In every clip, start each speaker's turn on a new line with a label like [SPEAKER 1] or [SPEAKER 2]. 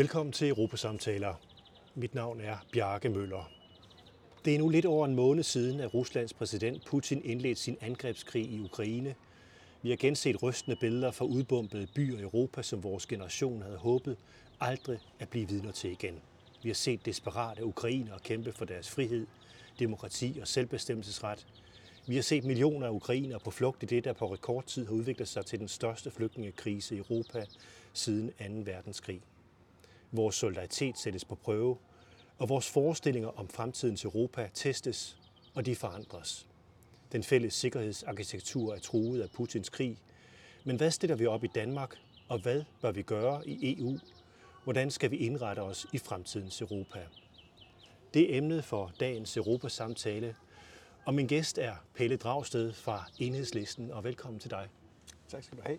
[SPEAKER 1] Velkommen til Europasamtaler. Mit navn er Bjarke Møller. Det er nu lidt over en måned siden, at Ruslands præsident Putin indledte sin angrebskrig i Ukraine. Vi har genset rystende billeder fra udbombede byer i Europa, som vores generation havde håbet aldrig at blive vidner til igen. Vi har set desperate ukrainere kæmpe for deres frihed, demokrati og selvbestemmelsesret. Vi har set millioner af ukrainere på flugt i det, der på rekordtid har udviklet sig til den største flygtningekrise i Europa siden 2. verdenskrig. Vores solidaritet sættes på prøve, og vores forestillinger om fremtidens Europa testes, og de forandres. Den fælles sikkerhedsarkitektur er truet af Putins krig. Men hvad stiller vi op i Danmark, og hvad bør vi gøre i EU? Hvordan skal vi indrette os i fremtidens Europa? Det er emnet for dagens Europasamtale, og min gæst er Pelle Dragsted fra Enhedslisten, og velkommen til dig.
[SPEAKER 2] Tak skal du have.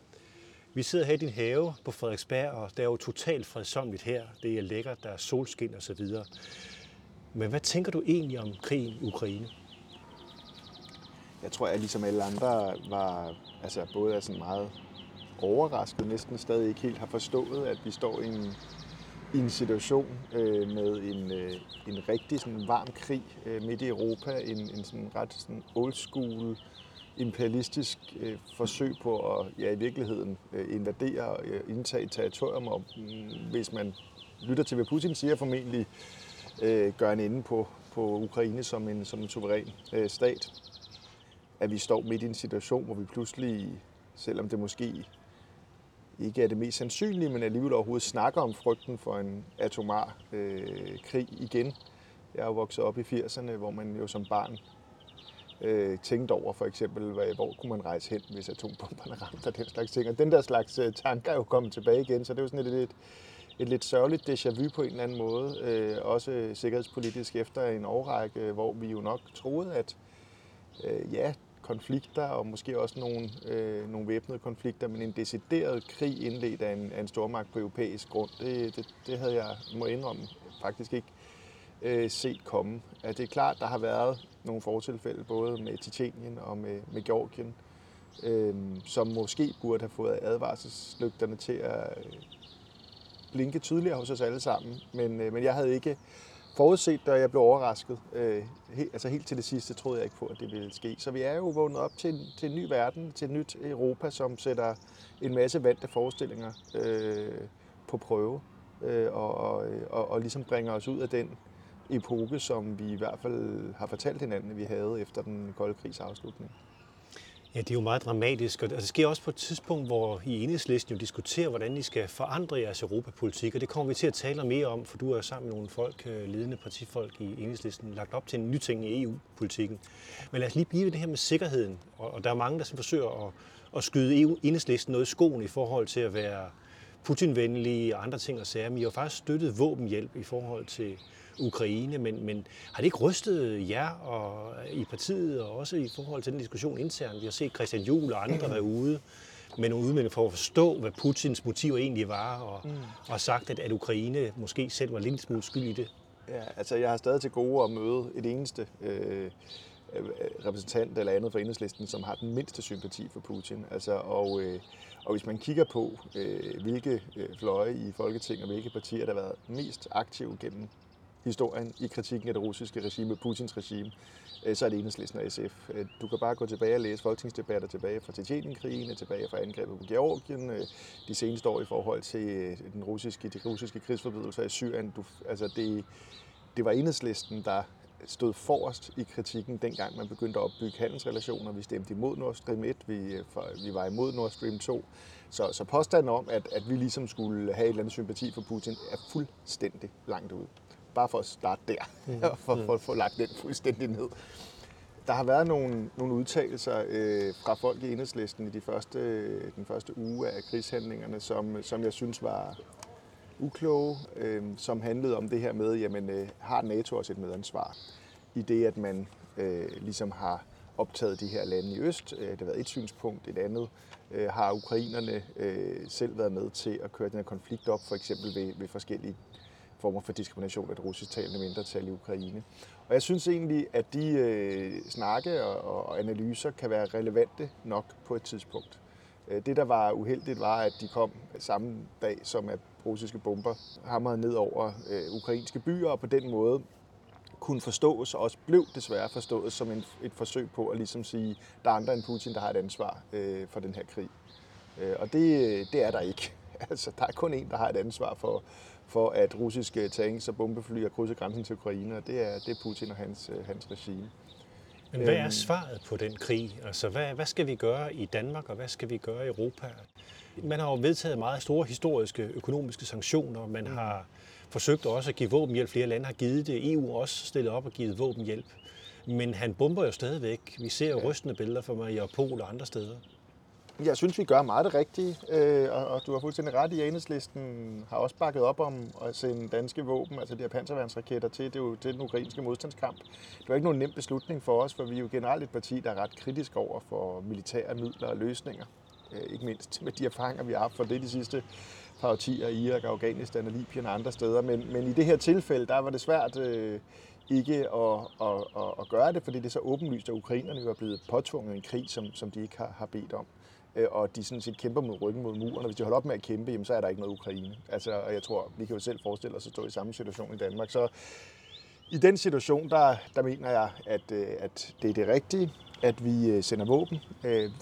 [SPEAKER 1] Vi sidder her i din have på Frederiksberg, og det er jo totalt fredsomligt her. Det er lækkert, der er solskin og så videre. Men hvad tænker du egentlig om krigen i Ukraine?
[SPEAKER 2] Jeg tror, at jeg ligesom alle andre var altså både er sådan meget overrasket, næsten stadig ikke helt har forstået, at vi står i en, i en situation øh, med en, øh, en rigtig sådan varm krig øh, midt i Europa. En, en sådan ret sådan old school imperialistisk øh, forsøg på at ja, i virkeligheden øh, invadere og øh, indtage territorium. Og mm, hvis man lytter til, hvad Putin siger, formentlig øh, gør en ende på, på Ukraine som en, som en suveræn øh, stat. At vi står midt i en situation, hvor vi pludselig, selvom det måske ikke er det mest sandsynlige, men alligevel overhovedet snakker om frygten for en atomar øh, krig igen. Jeg er jo vokset op i 80'erne, hvor man jo som barn øh, tænkte over for eksempel, hvad, hvor kunne man rejse hen, hvis atombomberne ramte og den slags ting. Og den der slags øh, tanker er jo kommet tilbage igen, så det er jo sådan et, et, et lidt sørgeligt déjà vu på en eller anden måde. Øh, også sikkerhedspolitisk efter en årrække, hvor vi jo nok troede, at øh, ja, konflikter og måske også nogle, øh, nogle væbnede konflikter, men en decideret krig indledt af en, af en stormagt på europæisk grund, det, det, det havde jeg, må indrømme, faktisk ikke øh, set komme. At det er klart, der har været nogle fortilfælde, både med Titanien og med, med Georgien, øh, som måske burde have fået advarselslygterne til at øh, blinke tydeligere hos os alle sammen. Men, øh, men jeg havde ikke forudset det, og jeg blev overrasket. Øh, he, altså helt til det sidste troede jeg ikke på, at det ville ske. Så vi er jo vågnet op til, til en ny verden, til et nyt Europa, som sætter en masse vante forestillinger øh, på prøve, øh, og, og, og, og ligesom bringer os ud af den epoke, som vi i hvert fald har fortalt hinanden, at vi havde efter den kolde krigs afslutning.
[SPEAKER 1] Ja, det er jo meget dramatisk, og altså, det sker også på et tidspunkt, hvor I enhedslisten jo diskuterer, hvordan I skal forandre jeres europapolitik, og det kommer vi til at tale mere om, for du er sammen med nogle folk, øh, ledende partifolk i enhedslisten, lagt op til en ny ting i EU-politikken. Men lad os lige blive ved det her med sikkerheden, og der er mange, der forsøger at, at skyde EU, enhedslisten noget i skoen i forhold til at være Putin-venlige og andre ting og sager, men I har faktisk støttet våbenhjælp i forhold til Ukraine, men, men har det ikke rystet jer og, i partiet, og også i forhold til den diskussion internt? Vi har set Christian Juhl og andre være ude med nogle udmeldinger for at forstå, hvad Putins motiv egentlig var, og, mm. og sagt, at, at Ukraine måske selv var lidt smule skyld i det.
[SPEAKER 2] Ja, altså jeg har stadig til gode at møde et eneste øh, repræsentant eller andet fra enhedslisten, som har den mindste sympati for Putin. Altså, og, øh, og hvis man kigger på, øh, hvilke øh, fløje i Folketinget og hvilke partier, der har været mest aktive gennem historien i kritikken af det russiske regime, Putins regime, øh, så er det enhedslisten og SF. Øh, du kan bare gå tilbage og læse folketingsdebatter tilbage fra Tjetjenienkrigen, øh, tilbage fra angrebet på Georgien, de seneste år i forhold til den russiske, de russiske krigsforbrydelser i Syrien. Du, altså det, det var enhedslisten, der stod forrest i kritikken, dengang man begyndte at opbygge handelsrelationer. Vi stemte imod Nord Stream 1, vi, for, vi var imod Nord Stream 2. Så, så påstanden om, at, at vi ligesom skulle have et eller andet sympati for Putin, er fuldstændig langt ude. Bare for at starte der, mm. for, for at få lagt den fuldstændig ned. Der har været nogle, nogle udtalelser øh, fra folk i enhedslisten i de første, den første uge af krigshandlingerne, som, som jeg synes var ukloge, øh, som handlede om det her med, jamen øh, har NATO også et medansvar i det, at man øh, ligesom har optaget de her lande i øst. Øh, det har været et synspunkt. Et andet øh, har ukrainerne øh, selv været med til at køre den her konflikt op, for eksempel ved, ved forskellige former for diskrimination af det russisktalende mindretal i Ukraine. Og jeg synes egentlig, at de øh, snakke og, og analyser kan være relevante nok på et tidspunkt. Øh, det, der var uheldigt, var, at de kom samme dag, som at russiske bomber hamrede ned over øh, ukrainske byer, og på den måde kunne forstås, og også blev desværre forstået som en, et forsøg på at ligesom sige, der er andre end Putin, der har et ansvar øh, for den her krig. Øh, og det, det er der ikke. Altså, der er kun en, der har et ansvar for, for at russiske tanks og bombefly har krydset grænsen til Ukraine, og det er, det er Putin og hans, øh, hans regime.
[SPEAKER 1] Men hvad er øhm. svaret på den krig? Altså, hvad, hvad skal vi gøre i Danmark, og hvad skal vi gøre i Europa? Man har jo vedtaget meget store historiske økonomiske sanktioner. Man mm. har forsøgt også at give våbenhjælp. Flere lande har givet det. EU også stillet op og givet våbenhjælp. Men han bomber jo stadigvæk. Vi ser jo ja. rystende billeder fra Mariupol og andre steder.
[SPEAKER 2] Jeg synes, vi gør meget det rigtige, øh, og du har fuldstændig ret i, at enhedslisten har også bakket op om at sende danske våben, altså de her panserværnsraketter, til, det er jo, til den ukrainske modstandskamp. Det var ikke nogen nem beslutning for os, for vi er jo generelt et parti, der er ret kritisk over for militære midler og løsninger. Øh, ikke mindst med de erfaringer, vi har haft for det de sidste par årtier i Irak, Afghanistan og Libyen og andre steder. Men, men i det her tilfælde, der var det svært øh, ikke at, at, at, at gøre det, fordi det er så åbenlyst, at ukrainerne jo er blevet påtvunget en krig, som, som de ikke har, har bedt om. Øh, og de sådan set kæmper mod ryggen mod muren, og hvis de holder op med at kæmpe, jamen, så er der ikke noget Ukraine. Altså, og jeg tror, vi kan jo selv forestille os at stå i samme situation i Danmark. Så i den situation, der, der mener jeg, at, øh, at det er det rigtige, at vi øh, sender våben.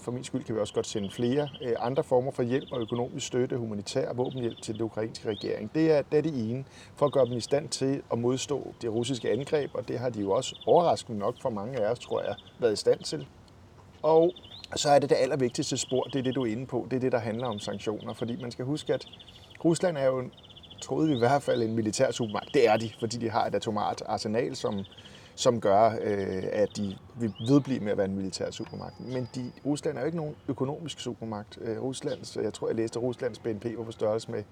[SPEAKER 2] For min skyld kan vi også godt sende flere andre former for hjælp og økonomisk støtte, humanitær våbenhjælp til den ukrainske regering. Det er, det er det ene, for at gøre dem i stand til at modstå det russiske angreb, og det har de jo også overraskende nok for mange af os, tror jeg, været i stand til. Og så er det det allervigtigste spor, det er det, du er inde på. Det er det, der handler om sanktioner. Fordi man skal huske, at Rusland er jo, troede vi i hvert fald, en militær supermagt. Det er de, fordi de har et atomart arsenal, som, som gør, øh, at de vil vedblive med at være en militær supermagt. Men de, Rusland er jo ikke nogen økonomisk supermagt. Øh, Ruslands, jeg tror, jeg læste, at Ruslands BNP var på størrelse med,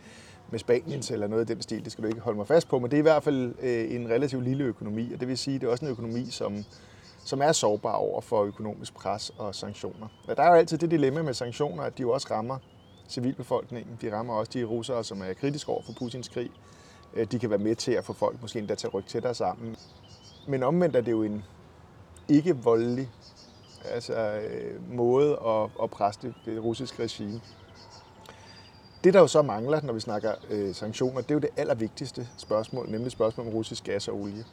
[SPEAKER 2] med Spaniens eller noget af den stil. Det skal du ikke holde mig fast på, men det er i hvert fald øh, en relativt lille økonomi, og det vil sige, at det er også en økonomi, som som er sårbare over for økonomisk pres og sanktioner. Og der er jo altid det dilemma med sanktioner, at de jo også rammer civilbefolkningen. De rammer også de russere, som er kritiske over for Putins krig. Øh, de kan være med til at få folk måske endda til at rykke tættere sammen. Men omvendt er det jo en ikke voldelig altså, øh, måde at, at presse det, det russiske regime. Det, der jo så mangler, når vi snakker øh, sanktioner, det er jo det allervigtigste spørgsmål, nemlig spørgsmålet om russisk gas og olie.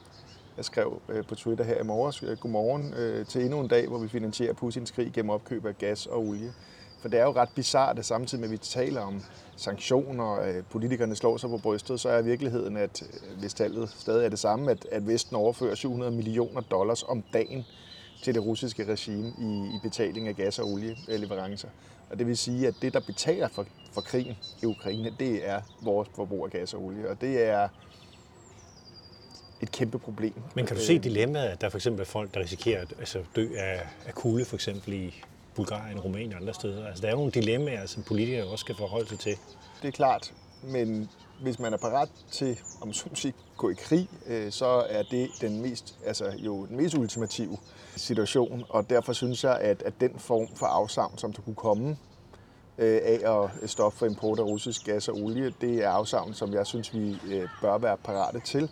[SPEAKER 2] Jeg skrev øh, på Twitter her i morges, øh, godmorgen øh, til endnu en dag, hvor vi finansierer Putins krig gennem opkøb af gas og olie. For det er jo ret bizart, at samtidig med, at vi taler om sanktioner, øh, politikerne slår sig på brystet, så er virkeligheden, at øh, hvis tallet stadig er det samme, at, at Vesten overfører 700 millioner dollars om dagen til det russiske regime i, i betaling af gas- og olieleverancer. Og det vil sige, at det, der betaler for, for krigen i Ukraine, det er vores forbrug af gas og olie. Og det er et kæmpe problem.
[SPEAKER 1] Men kan du se øh, dilemmaet, at der for eksempel er folk, der risikerer at altså, dø af, af kulde, for eksempel i Bulgarien, Rumænien og andre steder? Altså, der er jo nogle dilemmaer, som politikere også skal forholde sig til.
[SPEAKER 2] Det er klart, men hvis man er parat til, om så sige, gå i krig, øh, så er det den mest, altså jo den mest ultimative situation, og derfor synes jeg, at, at den form for afsavn, som der kunne komme øh, af at stoppe for import af russisk gas og olie, det er afsavn, som jeg synes, vi bør være parate til.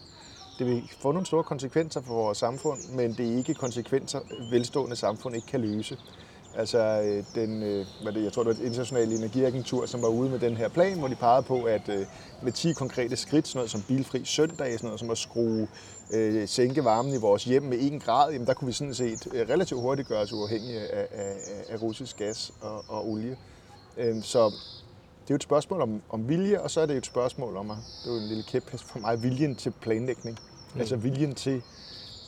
[SPEAKER 2] Det vil få nogle store konsekvenser for vores samfund, men det er ikke konsekvenser, velstående samfund ikke kan løse. Altså, øh, den, øh, hvad det, jeg tror, det var et internationalt energiagentur, som var ude med den her plan, hvor de pegede på, at øh, med 10 konkrete skridt, sådan noget som bilfri søndag, sådan noget som at skrue, øh, sænke varmen i vores hjem med 1 grad, jamen der kunne vi sådan set relativt hurtigt gøre os uafhængige af, af, af russisk gas og, og olie. Øhm, så det er jo et spørgsmål om, om vilje, og så er det et spørgsmål om, at det er jo en lille kæphest for mig, viljen til planlægning. Mm. Altså viljen til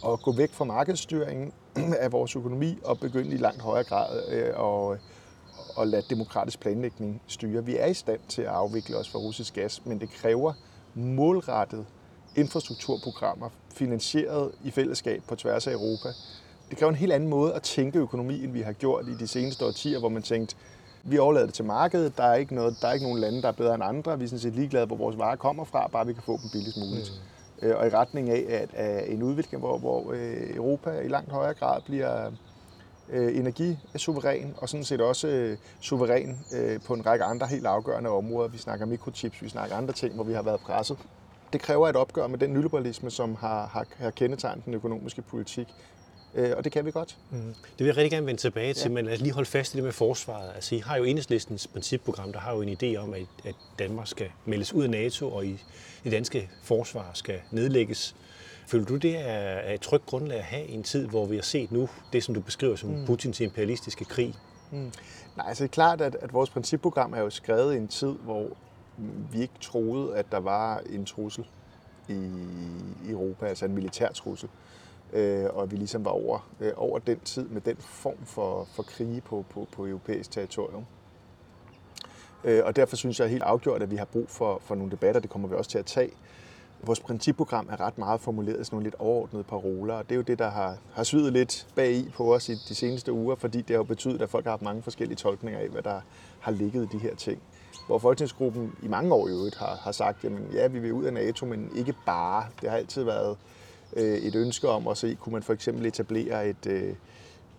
[SPEAKER 2] at gå væk fra markedsstyringen af vores økonomi og begynde i langt højere grad øh, at, at lade demokratisk planlægning styre. Vi er i stand til at afvikle os fra russisk gas, men det kræver målrettet infrastrukturprogrammer, finansieret i fællesskab på tværs af Europa. Det kræver en helt anden måde at tænke økonomi, end vi har gjort i de seneste årtier, hvor man tænkte, vi overlader det til markedet. Der er ikke, noget, der er ikke nogen lande, der er bedre end andre. Vi er sådan set ligeglade, hvor vores varer kommer fra, bare vi kan få dem billigst muligt. Mm. Øh, og i retning af at, at en udvikling, hvor, hvor øh, Europa i langt højere grad bliver øh, energisuveræn, og sådan set også øh, suveræn øh, på en række andre helt afgørende områder. Vi snakker mikrochips, vi snakker andre ting, hvor vi har været presset. Det kræver et opgør med den nyliberalisme, som har, har, har kendetegnet den økonomiske politik Øh, og det kan vi godt. Mm.
[SPEAKER 1] Det vil jeg rigtig gerne vende tilbage til, ja. men lad os lige holde fast i det med forsvaret. Altså, I har jo enhedslistens principprogram, der har jo en idé om, at, at Danmark skal meldes ud af NATO, og i det danske forsvar skal nedlægges. Føler du, det er et trygt grundlag at have i en tid, hvor vi har set nu det, som du beskriver som mm. Putins imperialistiske krig? Mm.
[SPEAKER 2] Nej, altså det er klart, at, at vores principprogram er jo skrevet i en tid, hvor vi ikke troede, at der var en trussel i Europa, altså en militær trussel. Øh, og vi ligesom var over, øh, over den tid med den form for, for krige på, på, på europæisk territorium. Øh, og derfor synes jeg helt afgjort, at vi har brug for, for nogle debatter, det kommer vi også til at tage. Vores principprogram er ret meget formuleret i sådan nogle lidt overordnede paroler, og det er jo det, der har, har svidet lidt bag i på os i de seneste uger, fordi det har jo betydet, at folk har haft mange forskellige tolkninger af, hvad der har ligget i de her ting. Hvor Folketingsgruppen i mange år i øvrigt har, har sagt, at ja, vi vil ud af NATO, men ikke bare. Det har altid været øh, et ønske om at se, kunne man for eksempel etablere et, øh,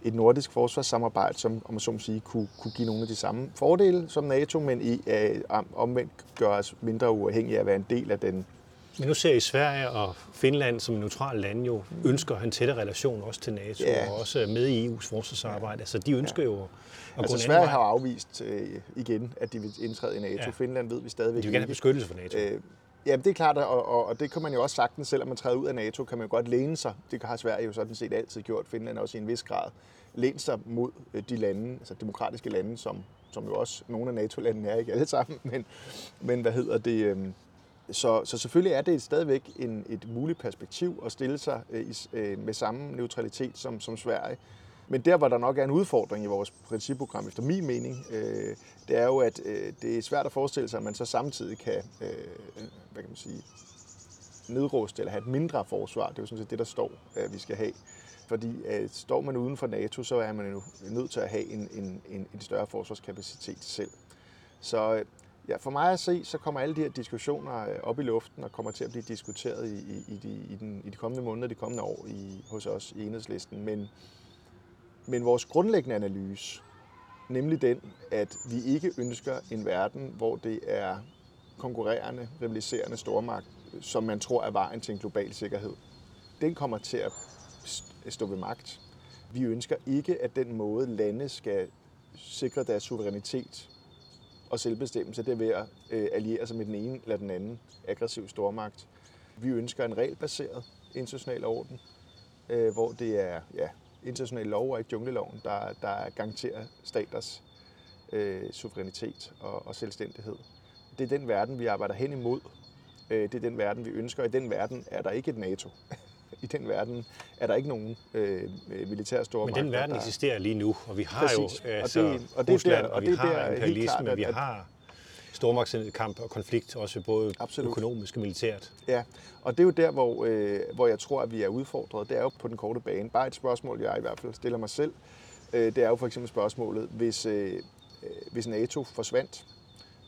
[SPEAKER 2] et nordisk forsvarssamarbejde, som om man så må sige, kunne, kunne give nogle af de samme fordele som NATO, men i, øh, omvendt gøre os mindre uafhængige af at være en del af den
[SPEAKER 1] men nu ser I Sverige og Finland som neutrale lande jo ønsker en tætte relation også til NATO ja. og også med i EU's forsvarsarbejde. Ja. Altså de ønsker ja. jo at
[SPEAKER 2] altså, gå Sverige har afvist øh, igen, at de vil indtræde i NATO. Ja. Finland ved vi stadigvæk
[SPEAKER 1] De vil gerne have beskyttelse for NATO. Øh,
[SPEAKER 2] Ja, det er klart, og, og, og det kan man jo også sagtens, selvom man træder ud af NATO, kan man jo godt læne sig. Det har Sverige jo sådan set altid gjort, Finland også i en vis grad. Læne sig mod øh, de lande, altså demokratiske lande, som, som jo også nogle af NATO-landene er, ikke alle sammen, men, men hvad hedder det, øh, så, så selvfølgelig er det stadigvæk en, et muligt perspektiv at stille sig øh, øh med samme neutralitet som, som Sverige. Men der, hvor der nok er en udfordring i vores principprogram, efter min mening, øh, det er jo, at øh, det er svært at forestille sig, at man så samtidig kan, øh, hvad kan man sige, nedruste eller have et mindre forsvar. Det er jo sådan set det, der står, at vi skal have. Fordi øh, står man uden for NATO, så er man jo nødt til at have en, en, en, en større forsvarskapacitet selv. Så øh, Ja, for mig at se, så kommer alle de her diskussioner øh, op i luften og kommer til at blive diskuteret i, i, i, de, i, den, i de kommende måneder, de kommende år i, hos os i enhedslisten. Men, men vores grundlæggende analyse, nemlig den, at vi ikke ønsker en verden, hvor det er konkurrerende, rivaliserende stormagt, som man tror er vejen til en global sikkerhed, den kommer til at stå ved magt. Vi ønsker ikke, at den måde lande skal sikre deres suverænitet og selvbestemmelse, det er ved at øh, alliere sig med den ene eller den anden aggressiv stormagt. Vi ønsker en regelbaseret international orden, øh, hvor det er ja, international lov og ikke jungleloven, der, der garanterer staters øh, suverænitet og, og selvstændighed. Det er den verden, vi arbejder hen imod. Øh, det er den verden, vi ønsker. I den verden er der ikke et NATO. i den verden er der ikke nogen øh, militære stormagter.
[SPEAKER 1] Men den verden der... eksisterer lige nu, og vi har Præcis. jo altså, og det, og det Rusland, der, og, og vi det har der, imperialisme, klart, at, vi har stormagtskamp og konflikt, også både Absolut. økonomisk og militært.
[SPEAKER 2] Ja, og det er jo der, hvor, øh, hvor jeg tror, at vi er udfordret. Det er jo på den korte bane. Bare et spørgsmål, jeg i hvert fald stiller mig selv. Øh, det er jo for eksempel spørgsmålet, hvis, øh, øh hvis NATO forsvandt,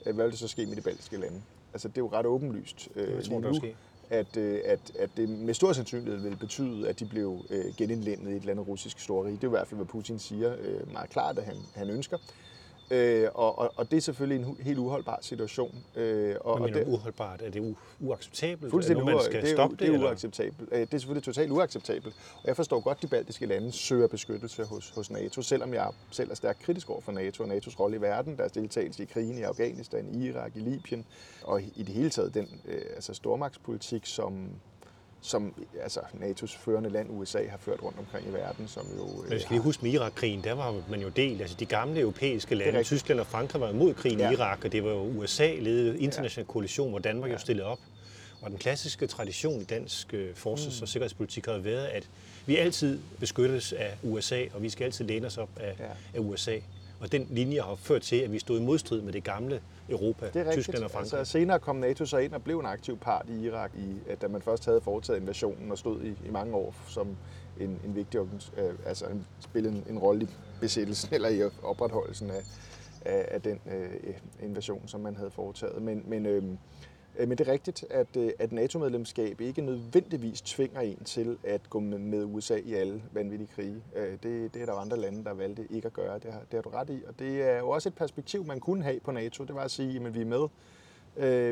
[SPEAKER 2] øh, hvad ville det så ske med de baltiske lande? Altså, det er jo ret åbenlyst
[SPEAKER 1] øh, det tror, lige nu,
[SPEAKER 2] at, øh, at, at det med stor sandsynlighed vil betyde, at de blev øh, genindlemmet i et eller andet russisk storrige. Det er i hvert fald, hvad Putin siger øh, meget klart, at han, han ønsker. Øh, og, og, og det er selvfølgelig en helt uholdbar situation.
[SPEAKER 1] Øh, og, Hvad mener du uholdbart? Er det u- uacceptabelt?
[SPEAKER 2] Fuldstændig er det, man skal det, stoppe det, det er uacceptabelt. Øh, det er selvfølgelig totalt uacceptabelt. Og jeg forstår godt, at de baltiske lande søger beskyttelse hos, hos NATO, selvom jeg selv er stærkt kritisk over for NATO og NATO's rolle i verden, deres deltagelse i krigen i Afghanistan, i Irak, i Libyen, og i det hele taget den øh, altså stormagtspolitik, som, som altså, NATO's førende land, USA, har ført rundt omkring i verden. Som jo,
[SPEAKER 1] Men vi skal lige huske med Irak-krigen, der var man jo del. Altså de gamle europæiske lande, Tyskland og Frankrig var imod krigen ja. i Irak, og det var jo USA-ledet international ja. koalition, hvor Danmark ja. jo stillede op. Og den klassiske tradition i dansk øh, forsvars- mm. og sikkerhedspolitik har været, at vi altid beskyttes af USA, og vi skal altid læne os op af, ja. af USA. Og den linje har ført til, at vi stod i modstrid med det gamle Europa, det er Tyskland og Frankrig.
[SPEAKER 2] Altså, senere kom NATO så ind og blev en aktiv part i Irak, i, da man først havde foretaget invasionen og stod i, i mange år som en, en vigtig øh, altså en, spillede en, en rolle i besættelsen eller i opretholdelsen af, af, af den øh, invasion, som man havde foretaget. Men, men Øh, Øh, men det er rigtigt, at, øh, at NATO-medlemskab ikke nødvendigvis tvinger en til at gå med USA i alle vanvittige krige. Øh, det, det er der jo andre lande, der valgte ikke at gøre. Det har, det har du ret i. Og det er jo også et perspektiv, man kunne have på NATO. Det var at sige, at vi er med,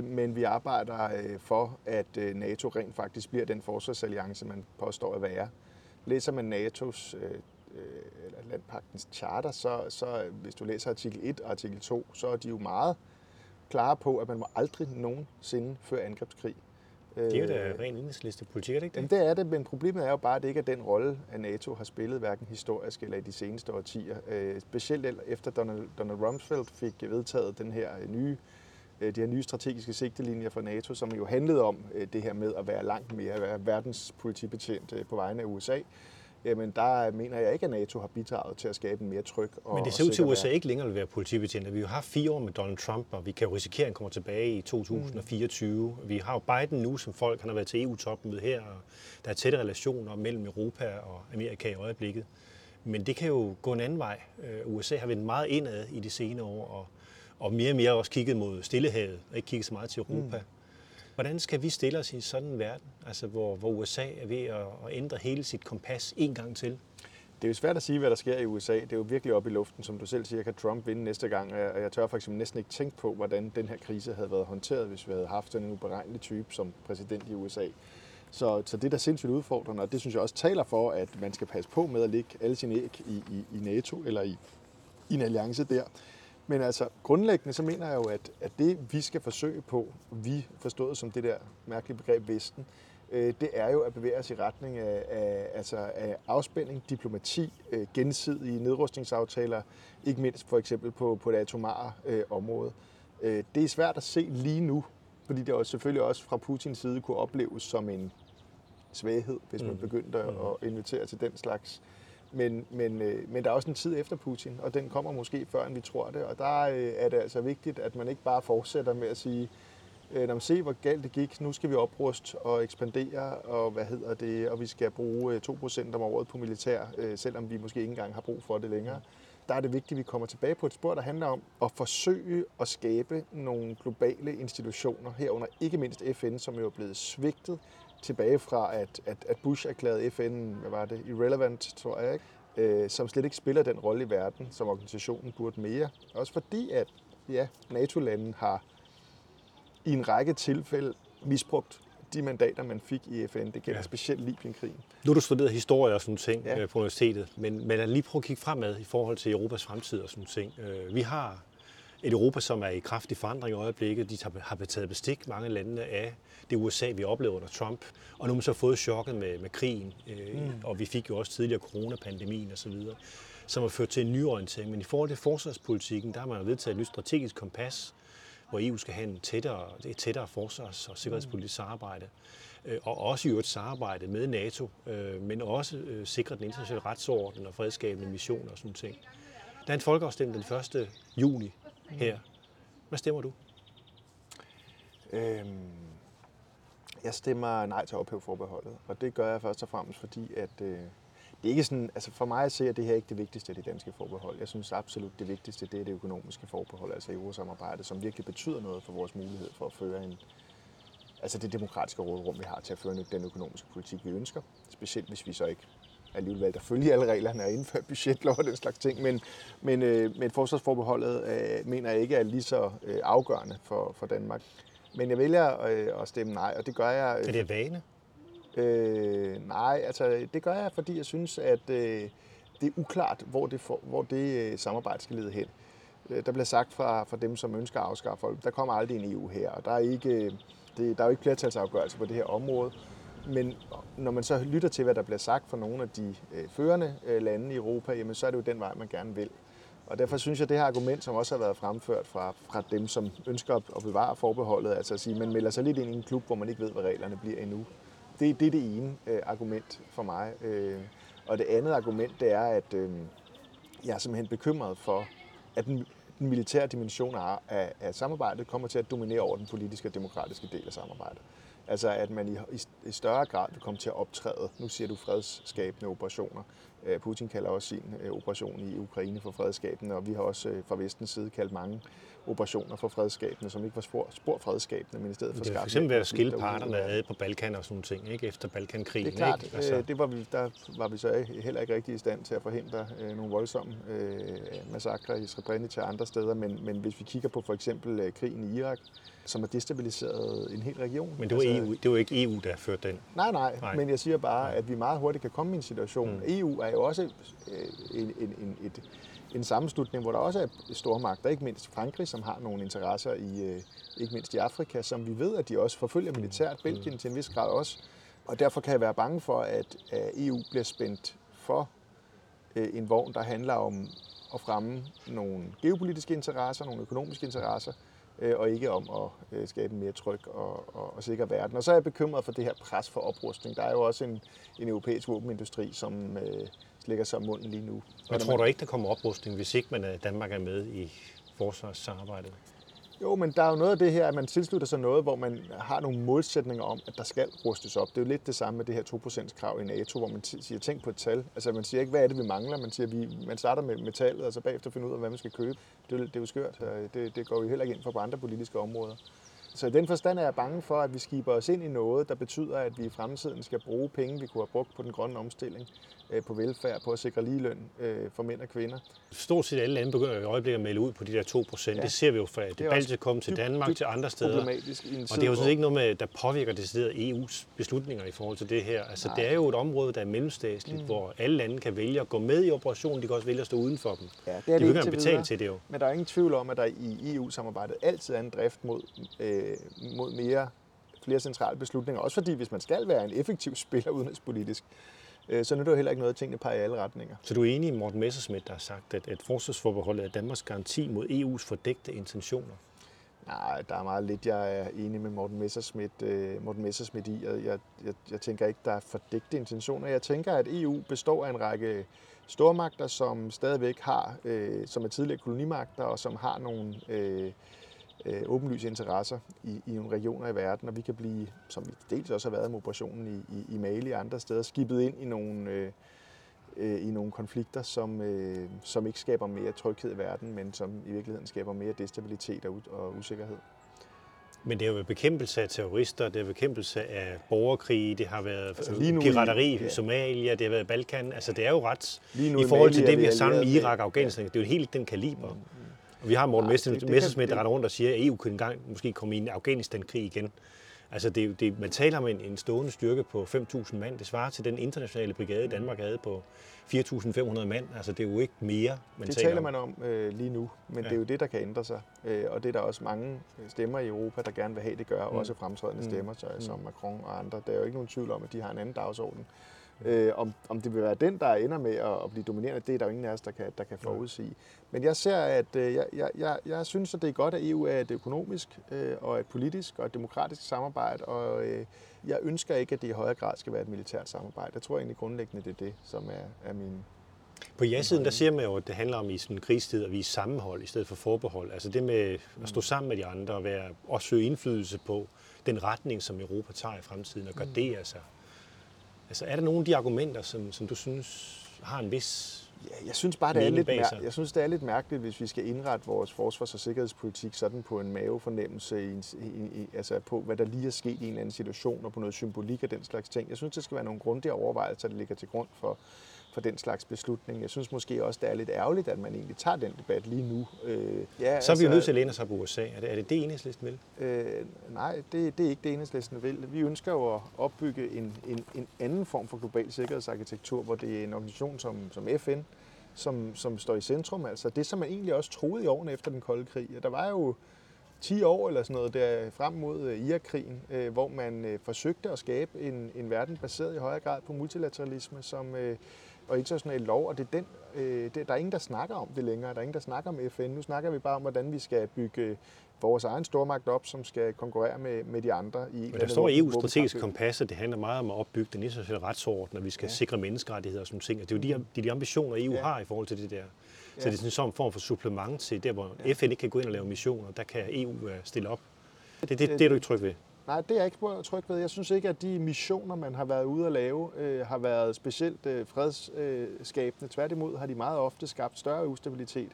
[SPEAKER 2] men vi arbejder for, at NATO rent faktisk bliver den forsvarsalliance, man påstår at være. læser man NATO's eller landpagtens charter, så, så hvis du læser artikel 1 og artikel 2, så er de jo meget klare på, at man må aldrig nogensinde føre angrebskrig.
[SPEAKER 1] Det er jo da ren enhedsliste politik, er det ikke det?
[SPEAKER 2] Jamen det er det, men problemet er jo bare, at det ikke er den rolle, at NATO har spillet, hverken historisk eller i de seneste årtier. Specielt efter Donald, Donald Rumsfeld fik vedtaget den her nye de her nye strategiske sigtelinjer for NATO, som jo handlede om det her med at være langt mere verdens politibetjent på vegne af USA jamen der mener jeg ikke, at NATO har bidraget til at skabe en mere tryg og
[SPEAKER 1] Men det ser ud til, at USA ikke længere vil være politibetjent. Vi har haft fire år med Donald Trump, og vi kan jo risikere, at han kommer tilbage i 2024. Mm. Vi har jo Biden nu som folk, han har været til EU-topmøde her, og der er tætte relationer mellem Europa og Amerika i øjeblikket. Men det kan jo gå en anden vej. Øh, USA har vendt meget indad i de senere år, og, og mere og mere også kigget mod Stillehavet, og ikke kigget så meget til Europa. Mm. Hvordan skal vi stille os i sådan en verden, altså hvor, hvor USA er ved at, at ændre hele sit kompas en gang til?
[SPEAKER 2] Det er jo svært at sige, hvad der sker i USA. Det er jo virkelig op i luften, som du selv siger, kan Trump vinde næste gang. Og jeg tør faktisk næsten ikke tænke på, hvordan den her krise havde været håndteret, hvis vi havde haft en uberegnelig type som præsident i USA. Så, så det er da sindssygt udfordrende, og det synes jeg også taler for, at man skal passe på med at lægge alle sine æg i, i, i NATO eller i, i en alliance der. Men altså, grundlæggende så mener jeg jo, at, at det vi skal forsøge på, vi forstået som det der mærkelige begreb Vesten, øh, det er jo at bevæge os i retning af, af, altså af afspænding, diplomati, øh, gensidige nedrustningsaftaler, ikke mindst for eksempel på, på det atomare øh, område. Øh, det er svært at se lige nu, fordi det jo selvfølgelig også fra Putins side kunne opleves som en svaghed, hvis man mm. begyndte at, mm. at invitere til den slags men, men, øh, men der er også en tid efter Putin, og den kommer måske før, end vi tror det. Og der øh, er det altså vigtigt, at man ikke bare fortsætter med at sige, øh, når man ser, hvor galt det gik, nu skal vi opruste og ekspandere, og hvad hedder det, og vi skal bruge øh, 2% om året på militær, øh, selvom vi måske ikke engang har brug for det længere. Der er det vigtigt, at vi kommer tilbage på et spor, der handler om at forsøge at skabe nogle globale institutioner, herunder ikke mindst FN, som jo er blevet svigtet tilbage fra, at, at, at Bush erklærede FN, hvad var det, irrelevant, tror jeg, ikke? Øh, som slet ikke spiller den rolle i verden, som organisationen burde mere. Også fordi, at ja, NATO-landene har i en række tilfælde misbrugt de mandater, man fik i FN. Det gælder ja. specielt Libyen-krigen.
[SPEAKER 1] Nu har du studeret historie og sådan ting ja. Øh, på universitetet, men, men lige prøve at kigge fremad i forhold til Europas fremtid og sådan ting. Øh, vi har et Europa, som er i kraftig forandring i øjeblikket. De har taget bestik, mange lande, af det USA, vi oplever under Trump. Og nu har man så fået chokket med, med krigen, øh, mm. og vi fik jo også tidligere coronapandemien osv., som har ført til en nyorientering. Men i forhold til forsvarspolitikken, der har man vedtaget et nyt strategisk kompas, hvor EU skal have en tættere, et tættere forsvars- og sikkerhedspolitisk samarbejde. Øh, og også i et samarbejde med NATO, øh, men også øh, sikre den internationale retsorden og fredskabende missioner og sådan ting. Der er en folkeafstemning den 1. juni her. Hvad stemmer du? Øhm,
[SPEAKER 2] jeg stemmer nej til at ophæve forbeholdet, og det gør jeg først og fremmest, fordi at øh, det er ikke sådan, altså for mig at se, at det her ikke det vigtigste af de danske forbehold. Jeg synes absolut, det vigtigste det er det økonomiske forbehold, altså eurosamarbejdet, som virkelig betyder noget for vores mulighed for at føre en, altså det demokratiske rådrum, vi har til at føre den økonomiske politik, vi ønsker. Specielt hvis vi så ikke alligevel valgt at følge alle reglerne og indføre budgetlov og den slags ting. Men, men, øh, men forsvarsforbeholdet øh, mener jeg ikke er lige så øh, afgørende for, for Danmark. Men jeg vælger øh, at stemme nej, og det gør jeg...
[SPEAKER 1] Øh, er det vane?
[SPEAKER 2] Øh, nej, altså det gør jeg, fordi jeg synes, at øh, det er uklart, hvor det, for, hvor det øh, samarbejde skal lede hen. Øh, der bliver sagt fra, fra dem, som ønsker at afskaffe folk, der kommer aldrig en EU her, og der er ikke, øh, det, der er jo ikke flertalsafgørelse på det her område. Men når man så lytter til, hvad der bliver sagt fra nogle af de øh, førende øh, lande i Europa, jamen, så er det jo den vej, man gerne vil. Og derfor synes jeg, at det her argument, som også har været fremført fra, fra dem, som ønsker at bevare forbeholdet, altså at sige, at man melder sig lidt ind i en klub, hvor man ikke ved, hvad reglerne bliver endnu. Det, det er det ene øh, argument for mig. Øh, og det andet argument, det er, at øh, jeg er simpelthen bekymret for, at den, den militære dimension af, af, af samarbejdet kommer til at dominere over den politiske og demokratiske del af samarbejdet. Altså at man i, i, i større grad vil komme til at optræde, nu siger du fredsskabende operationer. Øh, Putin kalder også sin øh, operation i Ukraine for fredsskabende, og vi har også øh, fra vestens side kaldt mange operationer for fredsskabende, som ikke var spor, spor fredsskabende, men i stedet for
[SPEAKER 1] skabende. Det for eksempel ved at skille parterne ad på Balkan og sådan ting, ikke? efter Balkankrigen.
[SPEAKER 2] Det er klart, ikke? Altså. det var vi, der var vi så heller ikke rigtig i stand til at forhindre nogle voldsomme massakre i Srebrenica og andre steder, men, men hvis vi kigger på for eksempel krigen i Irak, som har destabiliseret en hel region.
[SPEAKER 1] Men det var, altså, EU, det var ikke EU, der førte den.
[SPEAKER 2] Nej, nej,
[SPEAKER 1] Nej.
[SPEAKER 2] men jeg siger bare,
[SPEAKER 1] Nej.
[SPEAKER 2] at vi meget hurtigt kan komme i en situation.
[SPEAKER 1] Mm.
[SPEAKER 2] EU er jo også øh, en, en, en, et, en sammenslutning, hvor der også er stormagter, ikke mindst Frankrig, som har nogle interesser i, øh, ikke mindst i Afrika, som vi ved, at de også forfølger militært. Belgien til en vis grad også. Og derfor kan jeg være bange for, at, øh, EU bliver spændt for øh, en vogn, der handler om at fremme nogle geopolitiske interesser, nogle økonomiske interesser, Øh, og ikke om at øh, skabe en mere tryg og, og, og sikker verden. Og så er jeg bekymret for det her pres for oprustning. Der er jo også en, en europæisk våbenindustri, som øh, slikker sig om munden lige nu.
[SPEAKER 1] Men
[SPEAKER 2] tror
[SPEAKER 1] tror du ikke, der kommer oprustning, hvis ikke man er, Danmark er med i forsvarssamarbejdet?
[SPEAKER 2] Jo, men der er jo noget af det her, at man tilslutter sig noget, hvor man har nogle målsætninger om, at der skal rustes op. Det er jo lidt det samme med det her 2%-krav i NATO, hvor man siger, tænk på et tal. Altså man siger ikke, hvad er det, vi mangler. Man siger, vi, man starter med metallet, og så bagefter finder ud af, hvad man skal købe. Det, er det er jo skørt. Øh, det, det går vi heller ikke ind for på andre politiske områder. Så i den forstand er jeg bange for, at vi skiber os ind i noget, der betyder, at vi i fremtiden skal bruge penge, vi kunne have brugt på den grønne omstilling, på velfærd, på at sikre ligeløn øh, for mænd og kvinder.
[SPEAKER 1] Stort set alle lande begynder i øjeblikket at melde ud på de der 2 procent.
[SPEAKER 2] Ja.
[SPEAKER 1] Det ser vi jo fra det,
[SPEAKER 2] Det er
[SPEAKER 1] Baltikum til Danmark til andre steder.
[SPEAKER 2] Problematisk i en
[SPEAKER 1] Og
[SPEAKER 2] tid,
[SPEAKER 1] det er jo sådan ikke noget, med, der påvirker decideret EU's beslutninger i forhold til det her. Altså, det er jo et område, der er mellemstatsligt, mm. hvor alle lande kan vælge at gå med i operationen. De kan også vælge at stå uden for dem.
[SPEAKER 2] Ja, det er
[SPEAKER 1] de
[SPEAKER 2] det
[SPEAKER 1] ikke betale til det jo.
[SPEAKER 2] Men der er ingen tvivl om, at der i EU-samarbejdet altid er en drift mod, øh, mod mere, flere centrale beslutninger. Også fordi, hvis man skal være en effektiv spiller udenrigspolitisk, øh, så nytter det heller ikke noget, at tingene peger i alle retninger.
[SPEAKER 1] Så du er enig i Morten Messerschmidt, der har sagt, at, at forsvarsforbeholdet er Danmarks garanti mod EU's fordækte intentioner?
[SPEAKER 2] Nej, der er meget lidt, jeg er enig med Morten Messerschmidt, øh, Morten Messerschmidt i. Jeg, jeg, jeg, tænker ikke, der er fordægte intentioner. Jeg tænker, at EU består af en række stormagter, som stadigvæk har, øh, som er tidligere kolonimagter, og som har nogle øh, øh, åbenlyse interesser i, i nogle regioner i verden, og vi kan blive, som vi dels også har været med operationen i, i, i Mali og andre steder, skibet ind i nogle, øh, øh, i nogle konflikter, som, øh, som ikke skaber mere tryghed i verden, men som i virkeligheden skaber mere destabilitet og, og usikkerhed.
[SPEAKER 1] Men det er jo bekæmpelse af terrorister, det er bekæmpelse af borgerkrige, det har været
[SPEAKER 2] Altså, lige nu i-
[SPEAKER 1] pirateri i
[SPEAKER 2] ja.
[SPEAKER 1] Somalia, det har været Balkan. Altså det er jo ret,
[SPEAKER 2] Lige nu
[SPEAKER 1] i forhold til det,
[SPEAKER 2] vi
[SPEAKER 1] har samlet med Irak og Afghanistan, det er jo helt den kaliber. Og vi har Morten
[SPEAKER 2] det-
[SPEAKER 1] Messerschmidt,
[SPEAKER 2] det kan-
[SPEAKER 1] der
[SPEAKER 2] det-
[SPEAKER 1] render rundt og siger, at EU kunne engang måske komme i en Afghanistan-krig igen. Altså det, det, man taler om en, en stående styrke på 5.000 mand. Det svarer til den internationale brigade, Danmark havde på 4.500 mand. Altså det er jo ikke mere, man
[SPEAKER 2] Det
[SPEAKER 1] taler
[SPEAKER 2] taler
[SPEAKER 1] om.
[SPEAKER 2] man om øh, lige nu, men
[SPEAKER 1] Ja.
[SPEAKER 2] ja. det er jo det, der kan ændre sig. Øh, og det er der også mange øh, stemmer i Europa, der gerne vil have, det gør. Mm. Også fremtrædende
[SPEAKER 1] Mm.
[SPEAKER 2] stemmer, så, som Macron og andre. Der er jo ikke nogen tvivl om, at de har en anden dagsorden. Øh, om, om det vil være den, der ender med at, at blive dominerende, det er der jo ingen af os, der kan, der kan forudsige. Men jeg ser, at øh, jeg, jeg, jeg, jeg synes, at det er godt, at EU er et økonomisk øh, og et politisk og et demokratisk samarbejde, og øh, jeg ønsker ikke, at det i højere grad skal være et militært samarbejde. Jeg tror egentlig grundlæggende, det er det, som er, er min,
[SPEAKER 1] På ja-siden, der siger man jo, at det handler om i sådan en krigstid at vise sammenhold i stedet for forbehold. Altså det med at stå sammen med de andre og, være, og søge indflydelse på den retning, som Europa tager i fremtiden og gardere sig. Altså er der nogle af de argumenter, som, som du synes har en vis...
[SPEAKER 2] Ja, jeg synes bare, det er, lidt mær- jeg synes, det er lidt mærkeligt, hvis vi skal indrette vores forsvars- og sikkerhedspolitik sådan på en mavefornemmelse, i en, i, i, altså på hvad der lige er sket i en eller anden situation, og på noget symbolik og den slags ting. Jeg synes, det skal være nogle grundige overvejelser, der ligger til grund for, for den slags beslutning. Jeg synes måske også, det er lidt ærgerligt, at man egentlig tager den debat lige nu. Øh, ja,
[SPEAKER 1] Så er vi jo nødt til at læne os op på USA. Er det er det, det enhedslisten vil?
[SPEAKER 2] Øh, nej, det, det er ikke det enhedslisten vil. Vi ønsker jo at opbygge en, en, en anden form for global sikkerhedsarkitektur, hvor det er en organisation som, som FN, som, som står i centrum. Altså det, som man egentlig også troede i årene efter den kolde krig. Der var jo 10 år eller sådan noget der frem mod øh, Irakkrigen, øh, hvor man øh, forsøgte at skabe en, en verden baseret i højere grad på multilateralisme som, øh, og international lov, og det er den, øh, det, der er ingen, der snakker om det længere. Der er ingen, der snakker om FN. Nu snakker vi bare om, hvordan vi skal bygge vores egen stormagt op, som skal konkurrere med, med de andre. I
[SPEAKER 1] Men der står i EU's strategiske kompas, at det handler meget om at opbygge den internationale retsorden, og vi skal ja. Sikre menneskerettigheder og sådan ting. Og det er jo de, det er de ambitioner, EU ja. Har i forhold til det der. Så
[SPEAKER 2] Ja.
[SPEAKER 1] det er sådan en sådan form for supplement til der, hvor
[SPEAKER 2] Ja.
[SPEAKER 1] FN ikke kan gå ind og lave missioner. Der kan EU øh, stille op. Det, det, det,
[SPEAKER 2] Det-
[SPEAKER 1] det er du ikke tryg ved.
[SPEAKER 2] Nej, det er jeg ikke tryg ved. Jeg synes ikke, at de missioner, man har været ude at lave, øh, har været specielt øh, fredsskabende. Tværtimod har de meget ofte skabt større ustabilitet.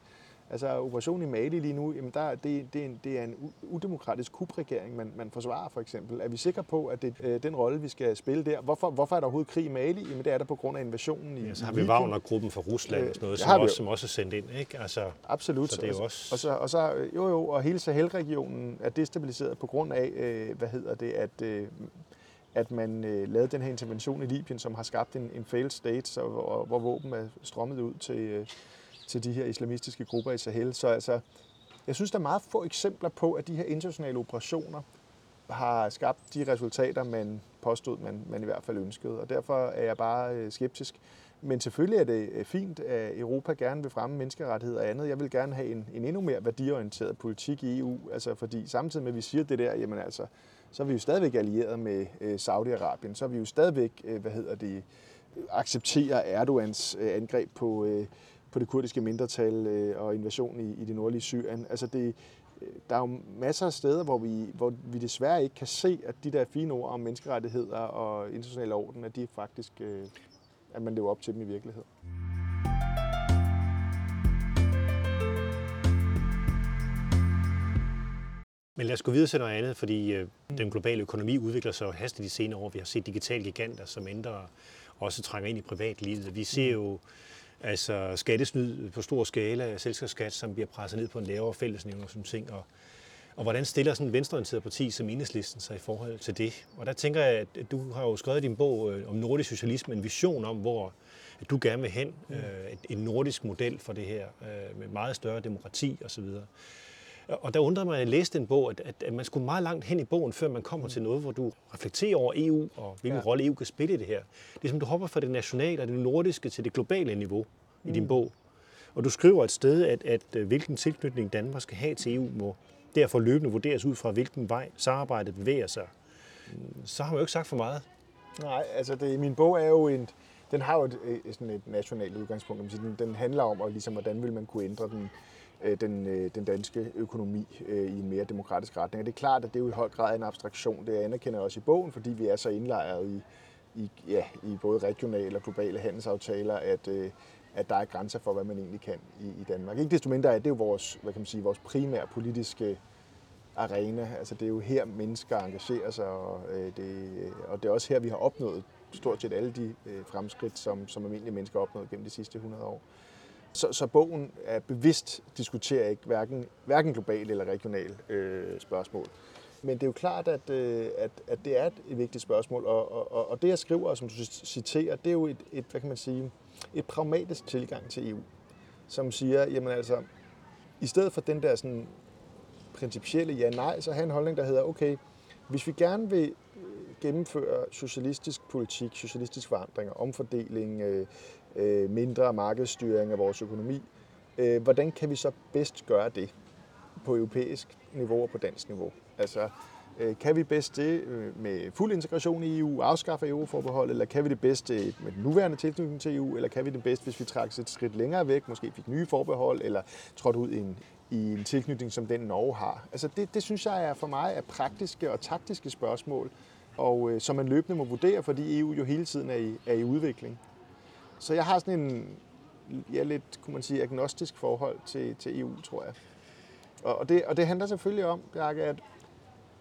[SPEAKER 2] Altså operationen i Mali lige nu, jamen der, det, det, er en, det er en udemokratisk kupregering, man, man forsvarer for eksempel. Er vi sikre på, at det er øh, den rolle, vi skal spille der? Hvorfor, hvorfor er der overhovedet krig i Mali? Jamen det er der på grund af invasionen i
[SPEAKER 1] Ja, så har vi. Wagner-gruppen fra Rusland
[SPEAKER 2] Øh,
[SPEAKER 1] og sådan noget,
[SPEAKER 2] det
[SPEAKER 1] som også, som også er sendt ind. Ikke? Altså,
[SPEAKER 2] Absolut.
[SPEAKER 1] Så det er jo også-
[SPEAKER 2] Og så, og så, øh, jo, jo, og hele Sahel-regionen er destabiliseret på grund af, øh, hvad hedder det, at, øh, at man øh, lavede den her intervention i Libyen, som har skabt en, en failed state, så, hvor, hvor våben er strømmet ud til, øh, til de her islamistiske grupper i Sahel. Så altså, jeg synes, der er meget få eksempler på, at de her internationale operationer har skabt de resultater, man påstod, man, man i hvert fald ønskede. Og derfor er jeg bare øh, skeptisk. Men selvfølgelig er det øh, fint, at Europa gerne vil fremme menneskerettigheder og andet. Jeg vil gerne have en, en endnu mere værdiorienteret politik i EU, altså fordi samtidig med, at vi siger det der, jamen altså, så er vi jo stadigvæk allieret med øh, Saudi-Arabien, så er vi jo stadigvæk, hvad hedder det, accepterer Erdogans angreb på, på det kurdiske mindretal øh, og invasion i, i det nordlige Syrien. Altså det, øh, der er jo masser af steder, hvor vi, hvor vi desværre ikke kan se, at de der fine ord om menneskerettigheder og international orden, at de faktisk, øh, at man lever op til dem i virkeligheden.
[SPEAKER 1] Men lad os gå videre til noget andet, fordi øh, den globale økonomi udvikler sig hastigt de senere år. Vi har set digitale giganter, som ændrer også trænger ind i privatlivet. Vi ser jo altså skattesnyd på stor skala, selskabsskat, som bliver presset ned på en lavere fællesnævner som ting. Og, og hvordan stiller sådan en venstreorienteret parti som Enhedslisten sig i forhold til det? Og der tænker jeg, at du har jo skrevet din bog øh, om nordisk socialisme en vision om, hvor at du gerne vil hen. Øh, en nordisk model for det her, øh, med meget større demokrati osv. Og der undrede mig, at jeg læste en bog, at, at man skulle meget langt hen i bogen, før man kommer mm. til noget, hvor du reflekterer over EU og hvilken ja. rolle EU kan spille i det her. Det er som, du hopper fra det nationale og det nordiske til det globale niveau mm. i din mm. bog. Og du skriver et sted, at, at, at hvilken tilknytning Danmark skal have til EU må derfor løbende vurderes ud fra, hvilken vej samarbejdet bevæger sig. Så har man jo ikke sagt for meget.
[SPEAKER 2] Nej, altså det, min bog er jo en, den har jo et, sådan et nationalt udgangspunkt. Den, den handler om, og ligesom, hvordan vil man kunne ændre den Øh, Øh, den, øh, den danske økonomi øh, i en mere demokratisk retning. Og det er klart, at det er jo i høj grad en abstraktion. Det anerkender jeg også i bogen, fordi vi er så indlejret i, i, ja, i både regionale og globale handelsaftaler, at, at der er grænser for, hvad man egentlig kan i, i Danmark. Ikke desto mindre er det jo vores, hvad kan man sige, vores primære politiske arena. Altså det er jo her, mennesker engagerer sig, og, det, og det er også her, vi har opnået stort set alle de fremskridt, som, som almindelige mennesker har opnået gennem de sidste 100 år. Så, så bogen er bevidst diskuterer ikke hverken, hverken globale eller regionale øh, spørgsmål. Men det er jo klart, at, øh, at, at det er et, vigtigt spørgsmål, og, og, og det jeg skriver, som du citerer, det er jo et, et, hvad kan man sige, et pragmatisk tilgang til EU, som siger, jamen altså, i stedet for den der sådan principielle ja-nej, så have en holdning, der hedder, okay, hvis vi gerne vil øh, gennemføre socialistisk politik, socialistisk forandring, omfordeling, øh, øh, mindre markedsstyring af vores økonomi. Øh, hvordan kan vi så bedst gøre det på europæisk niveau og på dansk niveau? Altså, øh, kan vi bedst det øh, med fuld integration i EU, afskaffe EU-forbehold, eller kan vi det bedst øh, med den nuværende tilknytning til EU, eller kan vi det bedst, hvis vi trækker et skridt længere væk, måske fik nye forbehold, eller trådte ud i en, i en tilknytning, som den Norge har? Altså det, det synes jeg er for mig er praktiske og taktiske spørgsmål, og øh, som man løbende må vurdere, fordi EU jo hele tiden er i, er i udvikling. Så jeg har sådan en ja, lidt, kunne man sige, agnostisk forhold til, til EU, tror jeg. Og, og, det, og det handler selvfølgelig om, Bjarke, at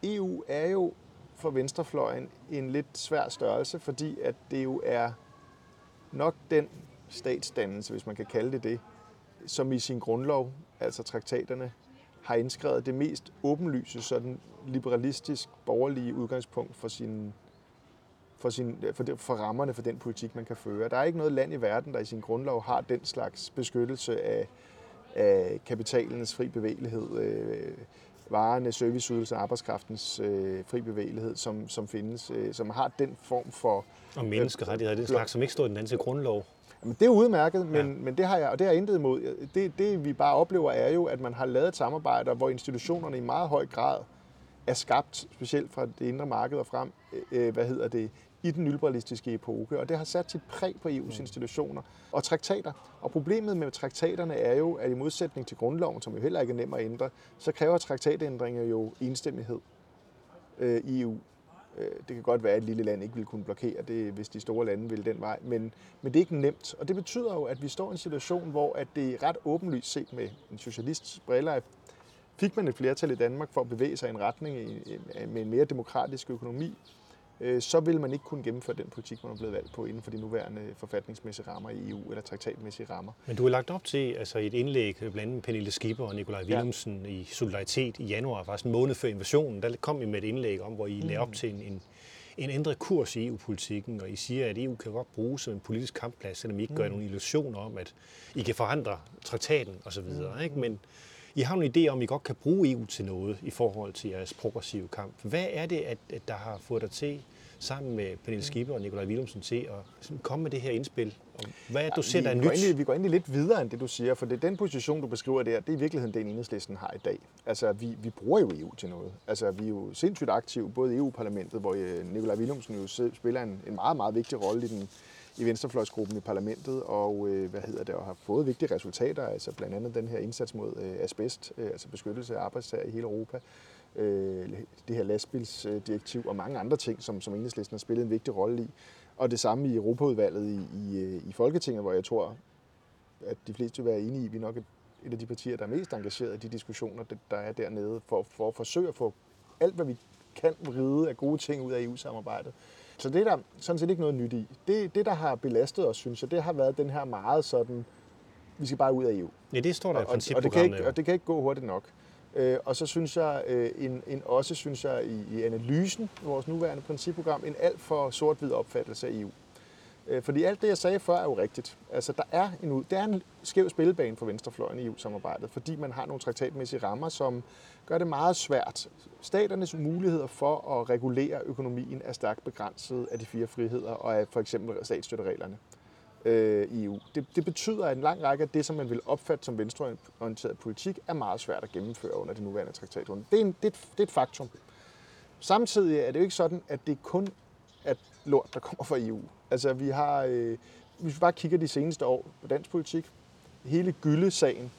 [SPEAKER 2] EU er jo for venstrefløjen en lidt svær størrelse, fordi at det jo er nok den statsdannelse, hvis man kan kalde det det, som i sin grundlov, altså traktaterne, har indskrevet det mest åbenlyse, sådan liberalistisk borgerlige udgangspunkt for sin for, sin, for, det, for rammerne for den politik, man kan føre. Der er ikke noget land i verden, der i sin grundlov har den slags beskyttelse af, af kapitalens fri bevægelighed, øh, varerne, serviceydelser, arbejdskraftens øh, fri bevægelighed, som, som findes, øh, som har den form for...
[SPEAKER 1] Og menneskerettigheder, det slags, som ikke står i den danske grundlov.
[SPEAKER 2] Jamen, det er udmærket, men, ja. men det har jeg, og det har jeg intet imod. Det, det vi bare oplever er jo, at man har lavet et samarbejde, hvor institutionerne i meget høj grad er skabt, specielt fra det indre marked og frem, øh, hvad hedder det, i den nyliberalistiske epoke, og det har sat sit præg på EU's mm. institutioner og traktater. Og problemet med traktaterne er jo, at i modsætning til grundloven, som jo heller ikke er nem at ændre, så kræver traktatændringer jo enstemmighed øh, i EU. Øh, det kan godt være, at et lille land ikke vil kunne blokere det, hvis de store lande vil den vej, men, men det er ikke nemt. Og det betyder jo, at vi står i en situation, hvor at det er ret åbenlyst set med en socialists briller, fik man et flertal i Danmark for at bevæge sig i en retning med en mere demokratisk økonomi, Øh, så vil man ikke kunne gennemføre den politik, man er blevet valgt på inden for de nuværende forfatningsmæssige rammer i EU eller traktatmæssige rammer.
[SPEAKER 1] Men du har lagt op til altså et indlæg blandt andet Pernille Skipper og Nikolaj Willumsen ja. i Solidaritet i januar, faktisk en måned før invasionen, der kom I med et indlæg om, hvor I mm. lagde op til en, en, en ændret kurs i EU-politikken, og I siger, at EU kan godt bruges som en politisk kampplads, selvom I ikke gør mm. nogen illusioner om, at I kan forandre traktaten osv. Mm. Ikke? Men I har en idé om, at I godt kan bruge EU til noget i forhold til jeres progressive kamp. Hvad er det, at, at der har fået dig til sammen med Pernille Skipper og Nikolaj Willumsen til at komme med det her indspil? Og hvad er du ser, der er
[SPEAKER 2] vi
[SPEAKER 1] nyt?
[SPEAKER 2] Går egentlig, vi går egentlig lidt videre end det, du siger, for det er den position, du beskriver der, det er i virkeligheden den enhedslisten har i dag. Altså, vi, vi bruger jo EU til noget. Altså, vi er jo sindssygt aktive, både i EU-parlamentet, hvor øh, Nikolaj Willumsen jo spiller en, en meget, meget vigtig rolle i den i venstrefløjsgruppen i parlamentet, og øh, hvad hedder det, og har fået vigtige resultater, altså blandt andet den her indsats mod øh, asbest, øh, altså beskyttelse af arbejdstager i hele Europa, øh, det her lastbilsdirektiv og mange andre ting, som, som enhedslisten har spillet en vigtig rolle i. Og det samme i Europaudvalget i, i, øh, i Folketinget, hvor jeg tror, at de fleste vil være enige i, vi nok er et af de partier, der er mest engageret i de diskussioner, der er dernede, for, for at forsøge at få alt, hvad vi kan vride af gode ting ud af EU-samarbejdet. Så det er der sådan set ikke noget nyt i. Det, det, der har belastet os, synes jeg, det har været den her meget sådan, vi skal bare ud af EU.
[SPEAKER 1] Ja, det står der i
[SPEAKER 2] og, og, det kan ikke, og det kan ikke gå hurtigt nok. Øh, og så synes jeg, øh, en, en, også synes jeg i, i analysen vores nuværende principprogram, en alt for sort-hvid opfattelse af EU. Øh, fordi alt det, jeg sagde før, er jo rigtigt. Altså, der er en, det er en skæv spillebane for venstrefløjen i EU-samarbejdet, fordi man har nogle traktatmæssige rammer, som gør det meget svært. Staternes muligheder for at regulere økonomien er stærkt begrænset af de fire friheder og af for eksempel statsstøttereglerne øh, i EU. Det, det betyder, at en lang række af det, som man vil opfatte som venstreorienteret politik, er meget svært at gennemføre under det nuværende traktatrunde. Det er, en, det, det er et faktum. Samtidig er det jo ikke sådan, at det kun er lort, der kommer fra EU. Altså, vi har, øh, hvis vi bare kigger de seneste år på dansk politik, hele gyldesagen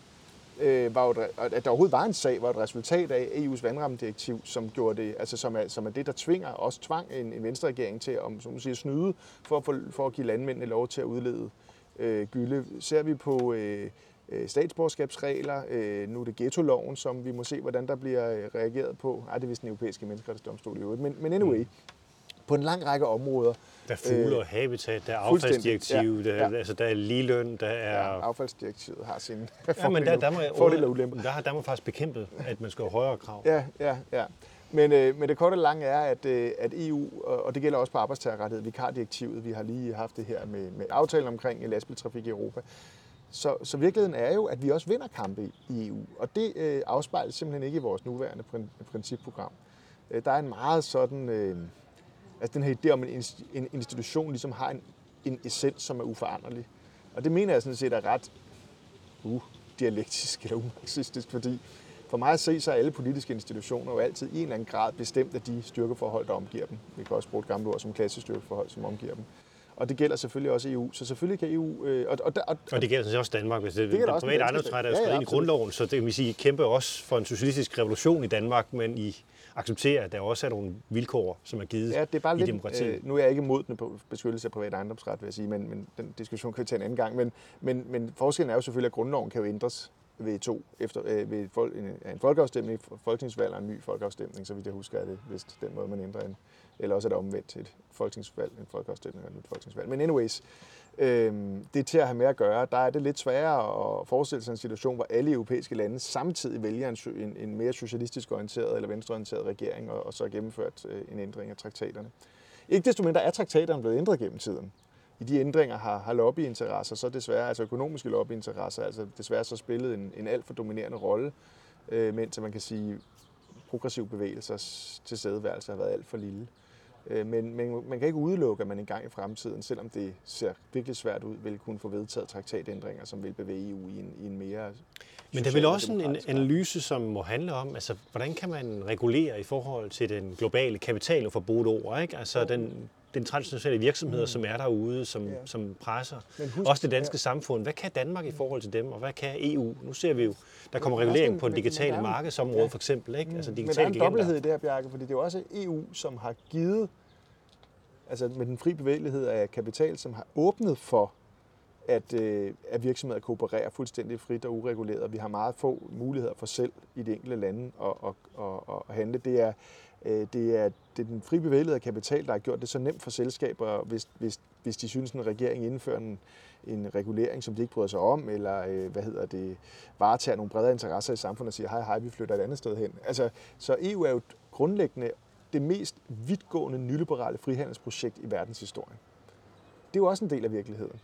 [SPEAKER 2] øh, var jo, at der overhovedet var en sag, var et resultat af EU's vandrammedirektiv, som gjorde det, altså som er, som er det, der tvinger, også tvang en, en venstreregering til om, som man siger, snyde for at, for, for at give landmændene lov til at udlede øh, gylde. Ser vi på øh, øh statsborgerskabsregler, øh, nu er det ghetto-loven, som vi må se, hvordan der bliver øh, reageret på. Ej, det er vist den europæiske menneskerettighedsdomstol i øvrigt, men, men anyway, mm på en lang række områder,
[SPEAKER 1] der er fugle og habitat, der er affaldsdirektiv, ja, ja. Der, altså, der er ligeløn, der er... Ja,
[SPEAKER 2] affaldsdirektivet har sin
[SPEAKER 1] ja, men der, der, må, fordele og ulemper. Der har må faktisk bekæmpet, at man skal have højere krav.
[SPEAKER 2] Ja, ja, ja. Men, øh, men det korte og lange er, at, øh, at EU, og det gælder også på arbejdstagerrettighed, vikardirektivet, vi har lige haft det her med, med aftalen omkring lastbiltrafik i Europa. Så, så virkeligheden er jo, at vi også vinder kampe i EU, og det øh, afspejles simpelthen ikke i vores nuværende principprogram. Øh, der er en meget sådan... Øh, Altså den her idé om, en en institution ligesom har en, en essens, som er uforanderlig. Og det mener jeg sådan set er ret uh, dialektisk eller umarxistisk, fordi for mig at se, så er alle politiske institutioner jo altid i en eller anden grad bestemt af de styrkeforhold, der omgiver dem. Vi kan også bruge et gammelt ord som klassestyrkeforhold, som omgiver dem. Og det gælder selvfølgelig også EU. Så selvfølgelig kan EU... Øh,
[SPEAKER 1] og, og, og, og det gælder sådan også Danmark. Hvis det, det den private ejendomsret er jo skrevet ja, ja, ind i grundloven, så det kan vi sige, kæmpe også for en socialistisk revolution i Danmark, men I accepterer, at der også er nogle vilkår, som er givet ja, det er bare i lidt, demokratiet. Øh,
[SPEAKER 2] nu er jeg ikke imod den på beskyttelse af privat ejendomsret, vil jeg sige, men, men den diskussion kan vi tage en anden gang. Men, men, men forskellen er jo selvfølgelig, at grundloven kan jo ændres ved to, efter, øh, ved fol, en, en folkeafstemning, folketingsvalg og en ny folkeafstemning, så vidt jeg husker er det vist den måde, man ændrer en, eller også er det omvendt et folketingsvalg, en folkeafstemning og et nyt folketingsvalg. Men anyways, øh, det er til at have med at gøre. Der er det lidt sværere at forestille sig en situation, hvor alle europæiske lande samtidig vælger en, en, en mere socialistisk orienteret eller venstreorienteret regering, og, og så gennemført øh, en ændring af traktaterne. Ikke desto mindre er traktaterne blevet ændret gennem tiden. I de ændringer har, har lobbyinteresser, så desværre, altså økonomiske lobbyinteresser, altså desværre så spillet en, en alt for dominerende rolle, øh, mens man kan sige, progressiv bevægelsers tilstedeværelse har været alt for lille. Øh, men, men man kan ikke udelukke, at man engang i fremtiden, selvom det ser virkelig svært ud, vil kunne få vedtaget traktatændringer, som vil bevæge EU i en, i en mere
[SPEAKER 1] Men der vil også en analyse, som må handle om, altså, hvordan kan man regulere i forhold til den globale kapital, for bruge ord, ikke? Altså den, den traditionelle virksomheder, mm. som er derude, som, ja. som presser. Husk, også det danske ja. samfund. Hvad kan Danmark i forhold til dem, og hvad kan EU? Nu ser vi jo, der kommer regulering på det digitale markedsområde ja. for eksempel. Ikke? Altså
[SPEAKER 2] digitale men der er en dobbelthed i det her, Bjarke, fordi det er jo også EU, som har givet, altså med den fri bevægelighed af kapital, som har åbnet for, at, øh, at virksomheder koopererer fuldstændig frit og ureguleret. Vi har meget få muligheder for selv i de enkelte lande at, at, at, at handle. Det er, Øh, det er, det er den fri bevægelighed af kapital, der har gjort det så nemt for selskaber, hvis, hvis, hvis de synes, at en regering indfører en, en regulering, som de ikke bryder sig om, eller øh, hvad hedder det, varetager nogle bredere interesser i samfundet og siger, hej, hej, vi flytter et andet sted hen. Altså, så EU er jo grundlæggende det mest vidtgående nyliberale frihandelsprojekt i verdenshistorien. Det er jo også en del af virkeligheden.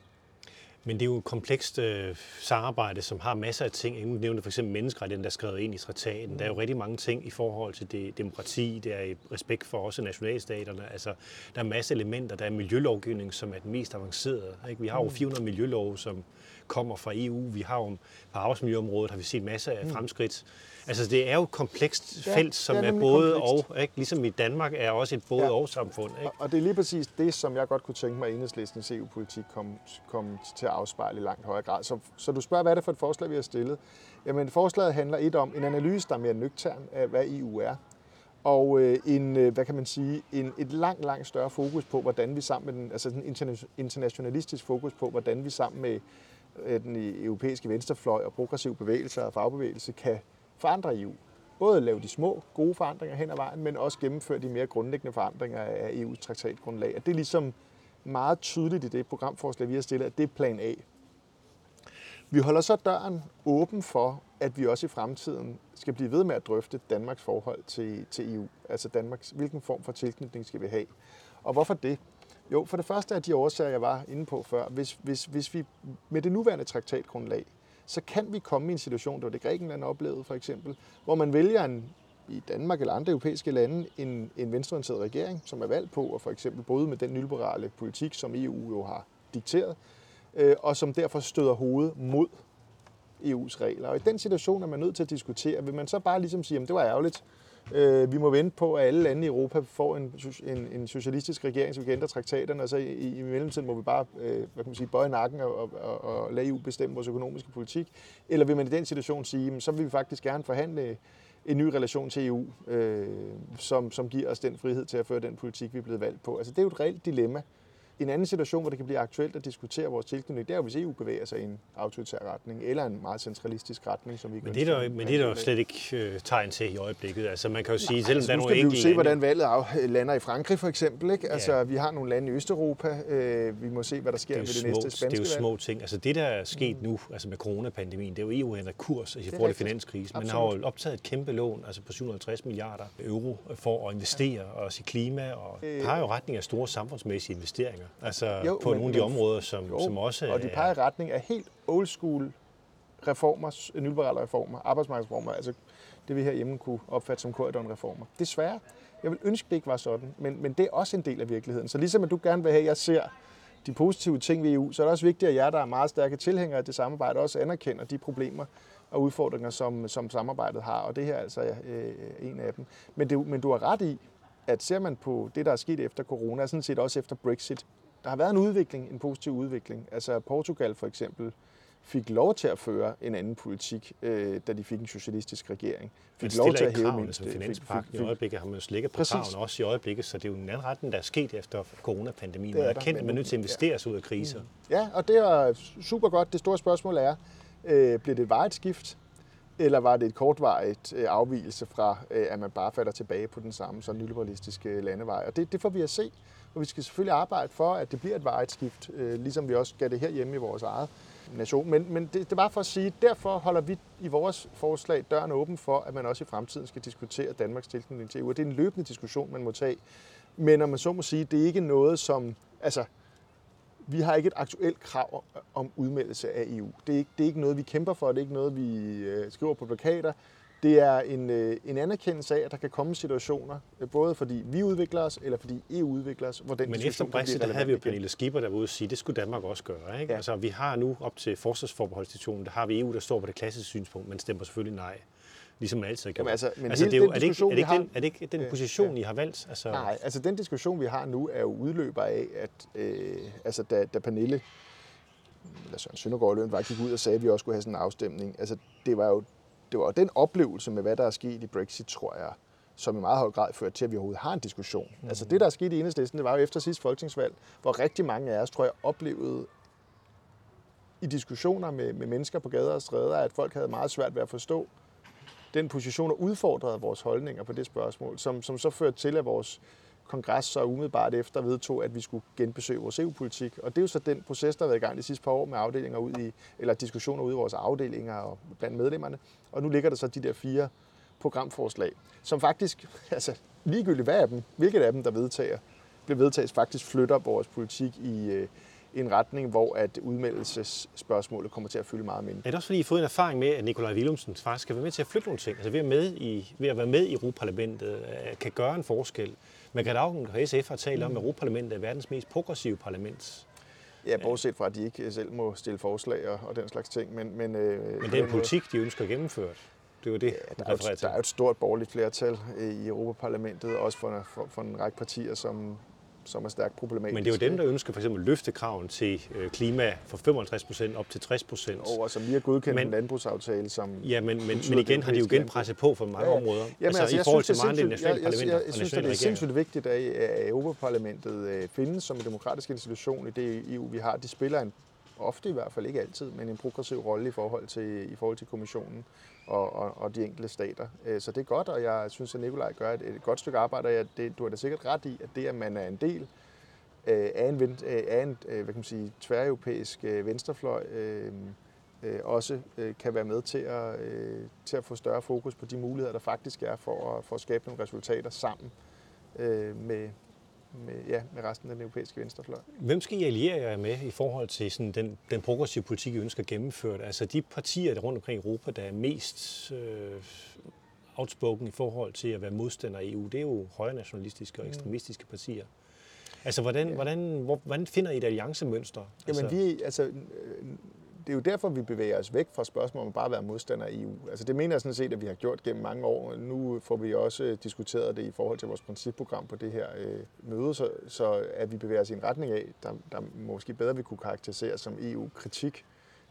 [SPEAKER 1] Men det er jo et komplekst øh, samarbejde, som har masser af ting. Nu nævnte for eksempel menneskerettigheden, der er skrevet ind i traktaten. Mm. Der er jo rigtig mange ting i forhold til det demokrati, det er i respekt for også nationalstaterne. Altså, der er masser af elementer. Der er miljølovgivning, som er den mest avancerede. Ikke? Vi har jo 400 mm. miljølove, som kommer fra EU. Vi har jo på arbejdsmiljøområdet har vi set masser af mm. fremskridt. Altså det er jo et komplekst ja, felt, som er, er både komplekst. og. Ikke? Ligesom i Danmark er også et både ja. og samfund. Ikke?
[SPEAKER 2] Og det er lige præcis det, som jeg godt kunne tænke mig, at enhedslistens EU-politik kom, kom til at afspejle i langt højere grad. Så, så du spørger, hvad er det for et forslag, vi har stillet? Jamen forslaget handler et om en analyse, der er mere nøgtern af, hvad EU er. Og øh, en, øh, hvad kan man sige, en, et langt, langt større fokus på, hvordan vi sammen med den, altså en internationalistisk fokus på, hvordan vi sammen med Øh, den e-, europæiske venstrefløj og progressiv bevægelse og fagbevægelse kan forandre EU. Både lave de små, gode forandringer hen ad vejen, men også gennemføre de mere grundlæggende forandringer af EU's traktatgrundlag. Og det er ligesom meget tydeligt i det programforslag, vi har stillet, at det er plan A. Vi holder så døren åben for, at vi også i fremtiden skal blive ved med at drøfte Danmarks forhold til, til EU. Altså Danmarks, hvilken form for tilknytning skal vi have. Og hvorfor det? Jo, for det første er de årsager, jeg var inde på før. Hvis, hvis, hvis vi med det nuværende traktatgrundlag så kan vi komme i en situation, det var det Grækenland oplevede for eksempel, hvor man vælger en, i Danmark eller andre europæiske lande en, en venstreorienteret regering, som er valgt på at for eksempel bryde med den nyliberale politik, som EU jo har dikteret, øh, og som derfor støder hovedet mod EU's regler. Og i den situation er man nødt til at diskutere, vil man så bare ligesom sige, at det var ærgerligt, Øh, vi må vente på, at alle lande i Europa får en, en, en socialistisk regering, så vi kan ændre traktaterne, og så i, i mellemtiden må vi bare øh, hvad kan man sige, bøje nakken og, og, og lade EU bestemme vores økonomiske politik. Eller vil man i den situation sige, så vil vi faktisk gerne forhandle en ny relation til EU, øh, som, som giver os den frihed til at føre den politik, vi er blevet valgt på. Altså det er jo et reelt dilemma. En anden situation, hvor det kan blive aktuelt at diskutere vores tilknytning, det er jo, hvis EU bevæger sig i en autoritær retning, eller en meget centralistisk retning, som vi
[SPEAKER 1] Men det er der, men det er der slet ikke øh, tegn til i øjeblikket. Altså man kan jo sige, selvom altså, der er
[SPEAKER 2] nogle
[SPEAKER 1] enkelte
[SPEAKER 2] vi jo se, hvordan valget af, lander i Frankrig for eksempel. Ikke? Altså ja. vi har nogle lande i Østeuropa. Øh, vi må se, hvad der sker det med
[SPEAKER 1] små,
[SPEAKER 2] det næste spanske
[SPEAKER 1] Det er jo små ting. Altså det, der er sket mm. nu, altså med coronapandemien, det er jo EU ændrer kurs altså, i forhold til finanskrisen. Man har jo optaget et kæmpe lån, altså på 750 milliarder euro, for at investere ja. også i klima, og øh, har jo retning af store samfundsmæssige investeringer. Altså jo, på men, nogle af de områder, som, jo, som også
[SPEAKER 2] Og de peger i retning af helt old school reformer, nyliberale reformer, arbejdsmarkedsreformer, altså det vi herhjemme kunne opfatte som korridorreformer. Desværre, jeg vil ønske, det ikke var sådan, men, men det er også en del af virkeligheden. Så ligesom at du gerne vil have, at jeg ser de positive ting ved EU, så er det også vigtigt, at jer, der er meget stærke tilhængere af det samarbejde, også anerkender de problemer og udfordringer, som, som samarbejdet har, og det her er altså øh, en af dem. Men, det, men du har ret i, at ser man på det, der er sket efter corona, sådan set også efter Brexit, der har været en udvikling, en positiv udvikling. Altså Portugal for eksempel fik lov til at føre en anden politik, øh, da de fik en socialistisk regering.
[SPEAKER 1] Fik lov til at hæve kravene, mindst. Finanspagten i øjeblikket har man jo slækket på kravene også i øjeblikket, så det er jo en anden retning, der er sket efter coronapandemien. Man er kendt, at man er nødt til at investere ja. sig ud af kriser. Mm.
[SPEAKER 2] Ja, og det er super godt. Det store spørgsmål er, øh, bliver det et vejet skift, eller var det et kortvarigt øh, afvielse fra, øh, at man bare falder tilbage på den samme så nyliberalistiske øh, landevej? Og det, det får vi at se. Og vi skal selvfølgelig arbejde for, at det bliver et varigt skift, ligesom vi også gør det her hjemme i vores eget nation. Men, men det, det er bare for at sige, derfor holder vi i vores forslag døren åben for, at man også i fremtiden skal diskutere Danmarks tilknytning til EU. Det er en løbende diskussion, man må tage. Men når man så må sige, det er ikke noget, som... Altså, vi har ikke et aktuelt krav om udmeldelse af EU. Det er ikke, det er ikke noget, vi kæmper for. Det er ikke noget, vi øh, skriver på plakater. Det er en, øh, en anerkendelse af, at der kan komme situationer, øh, både fordi vi udvikler os, eller fordi EU udvikler os, hvor den
[SPEAKER 1] Men efter Brexit, der havde vi jo Pernille Skipper, der var ude og sige, det skulle Danmark også gøre. Ikke? Ja. Altså, vi har nu op til forsvarsforbeholdssituationen, der har vi EU, der står på det klassiske synspunkt, men stemmer selvfølgelig nej ligesom man altid gør. Jamen, altså, men altså, det er, jo, er, det ikke, er, det ikke den, er det ikke den position, I har valgt?
[SPEAKER 2] Altså... Nej, altså den diskussion, vi har nu, er jo udløber af, at øh, altså, da, da Pernille, eller Søren Søndergaard Løn, var gik ud og sagde, at vi også skulle have sådan en afstemning, altså det var jo det var den oplevelse med, hvad der er sket i Brexit, tror jeg, som i meget høj grad førte til, at vi overhovedet har en diskussion. Mm. Altså det, der er sket i enhedslisten, det var jo efter sidste folketingsvalg, hvor rigtig mange af os, tror jeg, oplevede i diskussioner med, med mennesker på gader og stræder, at folk havde meget svært ved at forstå den position og udfordrede vores holdninger på det spørgsmål, som, som så førte til, at vores kongres så umiddelbart efter vedtog, at vi skulle genbesøge vores EU-politik. Og det er jo så den proces, der har været i gang de sidste par år med afdelinger ud i, eller diskussioner ud i vores afdelinger og blandt medlemmerne. Og nu ligger der så de der fire programforslag, som faktisk, altså ligegyldigt hvad af dem, hvilket af dem, der vedtager, bliver vedtaget, faktisk flytter vores politik i, øh, en retning, hvor at udmeldelsesspørgsmålet kommer til at fylde meget mindre.
[SPEAKER 1] Er det også fordi, I har fået en erfaring med, at Nikolaj Willumsen faktisk skal være med til at flytte nogle ting? Altså ved at, med i, ved at være med i Europaparlamentet øh, kan gøre en forskel. Margrethe Augen og SF har talt om, at Europaparlamentet er verdens mest progressive parlament.
[SPEAKER 2] Ja, bortset fra, at de ikke selv må stille forslag og, og den slags ting. Men, men,
[SPEAKER 1] øh, men det er en politik, de ønsker gennemført. Det var det,
[SPEAKER 2] ja, der, er jo, der er jo et stort borgerligt flertal i Europaparlamentet, også for, for, for en række partier, som, som er stærkt problematisk.
[SPEAKER 1] Men det er jo dem, der ønsker for eksempel løftekraven til øh, klima fra 55 procent op til 60 procent.
[SPEAKER 2] Og altså, vi har godkendt men, en landbrugsaftale, som...
[SPEAKER 1] Ja, men, men, men igen har de jo genpresset på for mange ja, områder. Jamen, altså, altså, i forhold til mange nationale parlamenter
[SPEAKER 2] jeg, jeg, jeg, synes, det er sindssygt vigtigt, at Europaparlamentet øh, findes som en demokratisk institution i det EU, vi har. De spiller en ofte i hvert fald ikke altid, men en progressiv rolle i forhold til, i forhold til kommissionen og, og, og de enkelte stater. Øh, så det er godt, og jeg synes, at Nikolaj gør et, et godt stykke arbejde, og jeg, det, du har da sikkert ret i, at det, at man er en del øh, af en, øh, af en hvad kan man sige, tværeuropæisk venstrefløj, øh, også kan være med til at, til at få større fokus på de muligheder, der faktisk er for at, for at skabe nogle resultater sammen med, med, ja, med resten af den europæiske venstrefløj.
[SPEAKER 1] Hvem skal I alliere jer med i forhold til sådan den, den progressive politik, I ønsker gennemført? Altså de partier der rundt omkring i Europa, der er mest øh, outspoken i forhold til at være modstander af EU, det er jo højre nationalistiske og mm. ekstremistiske partier. Altså, hvordan, ja. hvordan, hvor, hvordan finder I et alliancemønster?
[SPEAKER 2] Jamen, altså... vi, altså, det er jo derfor, vi bevæger os væk fra spørgsmålet om bare at være modstander af EU. Altså det mener jeg sådan set, at vi har gjort gennem mange år. Nu får vi også øh, diskuteret det i forhold til vores principprogram på det her øh, møde, så, så at vi bevæger os i en retning af, der, der måske bedre vi kunne karakterisere som EU-kritik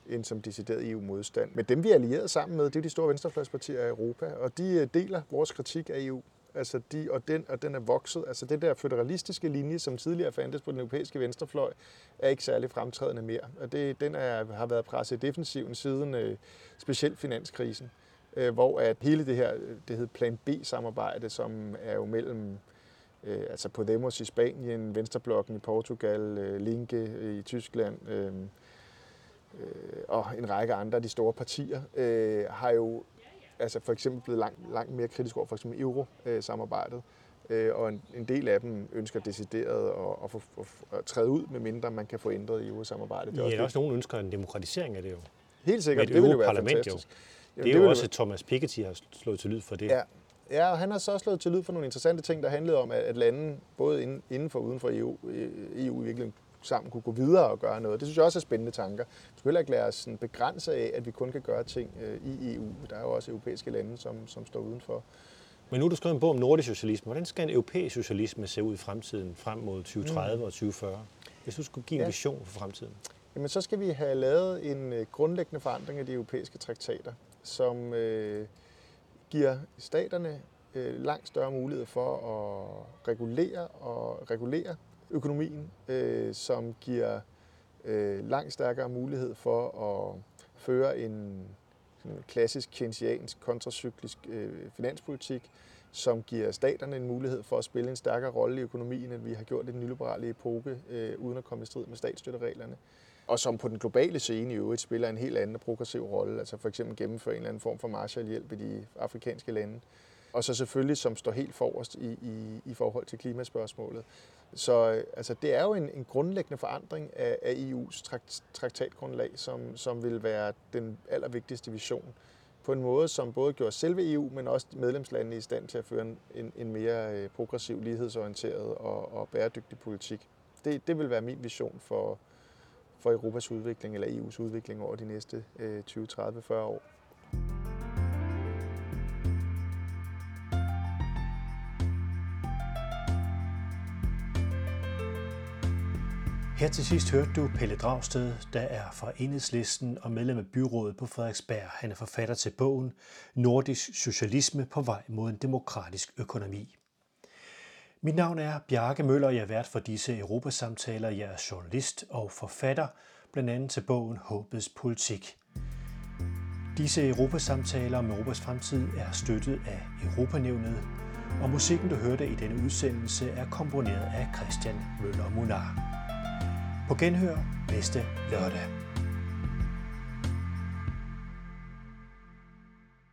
[SPEAKER 2] end som decideret EU-modstand. Men dem, vi er allieret sammen med, det er de store venstrefløjspartier i Europa, og de øh, deler vores kritik af EU. Altså de, og, den, og den er vokset. Altså det der federalistiske linje, som tidligere fandtes på den europæiske venstrefløj, er ikke særlig fremtrædende mere. Og det, den er, har været presset i defensiven siden øh, specielt finanskrisen, øh, hvor at hele det her, det hed Plan B-samarbejde, som er jo mellem øh, altså Podemos i Spanien, Venstreblokken i Portugal, øh, Linke øh, i Tyskland, øh, øh, og en række andre af de store partier, øh, har jo altså for eksempel blevet langt, langt mere kritisk over for eksempel euro-samarbejdet. Øh, og en, en del af dem ønsker decideret at, at, få, at, at træde ud, med mindre man kan få ændret EU-samarbejdet.
[SPEAKER 1] Det er ja, også, også nogen ønsker en demokratisering af det jo.
[SPEAKER 2] Helt sikkert, det vil jo være fantastisk. Jo.
[SPEAKER 1] Jamen, det er det jo også, at Thomas Piketty har slået til lyd for det.
[SPEAKER 2] Ja, Ja, og han har så også slået til lyd for nogle interessante ting, der handlede om, at lande, både inden for og uden for EU, EU i virkeligheden sammen kunne gå videre og gøre noget. Det synes jeg også er spændende tanker. Vi skal heller ikke lade os sådan begrænse af, at vi kun kan gøre ting øh, i EU. Der er jo også europæiske lande, som, som står udenfor.
[SPEAKER 1] Men nu har du skrevet en bog om nordisk socialisme. Hvordan skal en europæisk socialisme se ud i fremtiden, frem mod 2030 mm. og 2040? Hvis du skulle give en ja. vision for fremtiden.
[SPEAKER 2] Jamen, så skal vi have lavet en øh, grundlæggende forandring af de europæiske traktater, som øh, giver staterne øh, langt større mulighed for at regulere og regulere økonomien, øh, som giver øh, langt stærkere mulighed for at føre en sådan klassisk keynesiansk kontracyklisk øh, finanspolitik, som giver staterne en mulighed for at spille en stærkere rolle i økonomien, end vi har gjort i den nyliberale epoke, øh, uden at komme i strid med statsstøttereglerne. Og som på den globale scene i øvrigt spiller en helt anden progressiv rolle, altså for eksempel gennemføre en eller anden form for Marshallhjælp i de afrikanske lande. Og så selvfølgelig, som står helt forrest i, i, i forhold til klimaspørgsmålet. Så øh, altså, det er jo en, en grundlæggende forandring af, af EU's trakt, traktatgrundlag, som, som vil være den allervigtigste vision på en måde, som både gjorde selve EU, men også medlemslandene i stand til at føre en, en, en mere øh, progressiv, lighedsorienteret og, og bæredygtig politik. Det, det vil være min vision for, for Europas udvikling, eller EU's udvikling over de næste øh, 20, 30, 40 år.
[SPEAKER 1] Her til sidst hørte du Pelle Dragsted, der er fra Enhedslisten og medlem af byrådet på Frederiksberg. Han er forfatter til bogen Nordisk Socialisme på vej mod en demokratisk økonomi. Mit navn er Bjarke Møller, jeg er vært for disse Europasamtaler. Jeg er journalist og forfatter, blandt andet til bogen Håbets Politik. Disse Europasamtaler om Europas fremtid er støttet af Europanævnet, og musikken, du hørte i denne udsendelse, er komponeret af Christian Møller Munar. På genhør næste lørdag.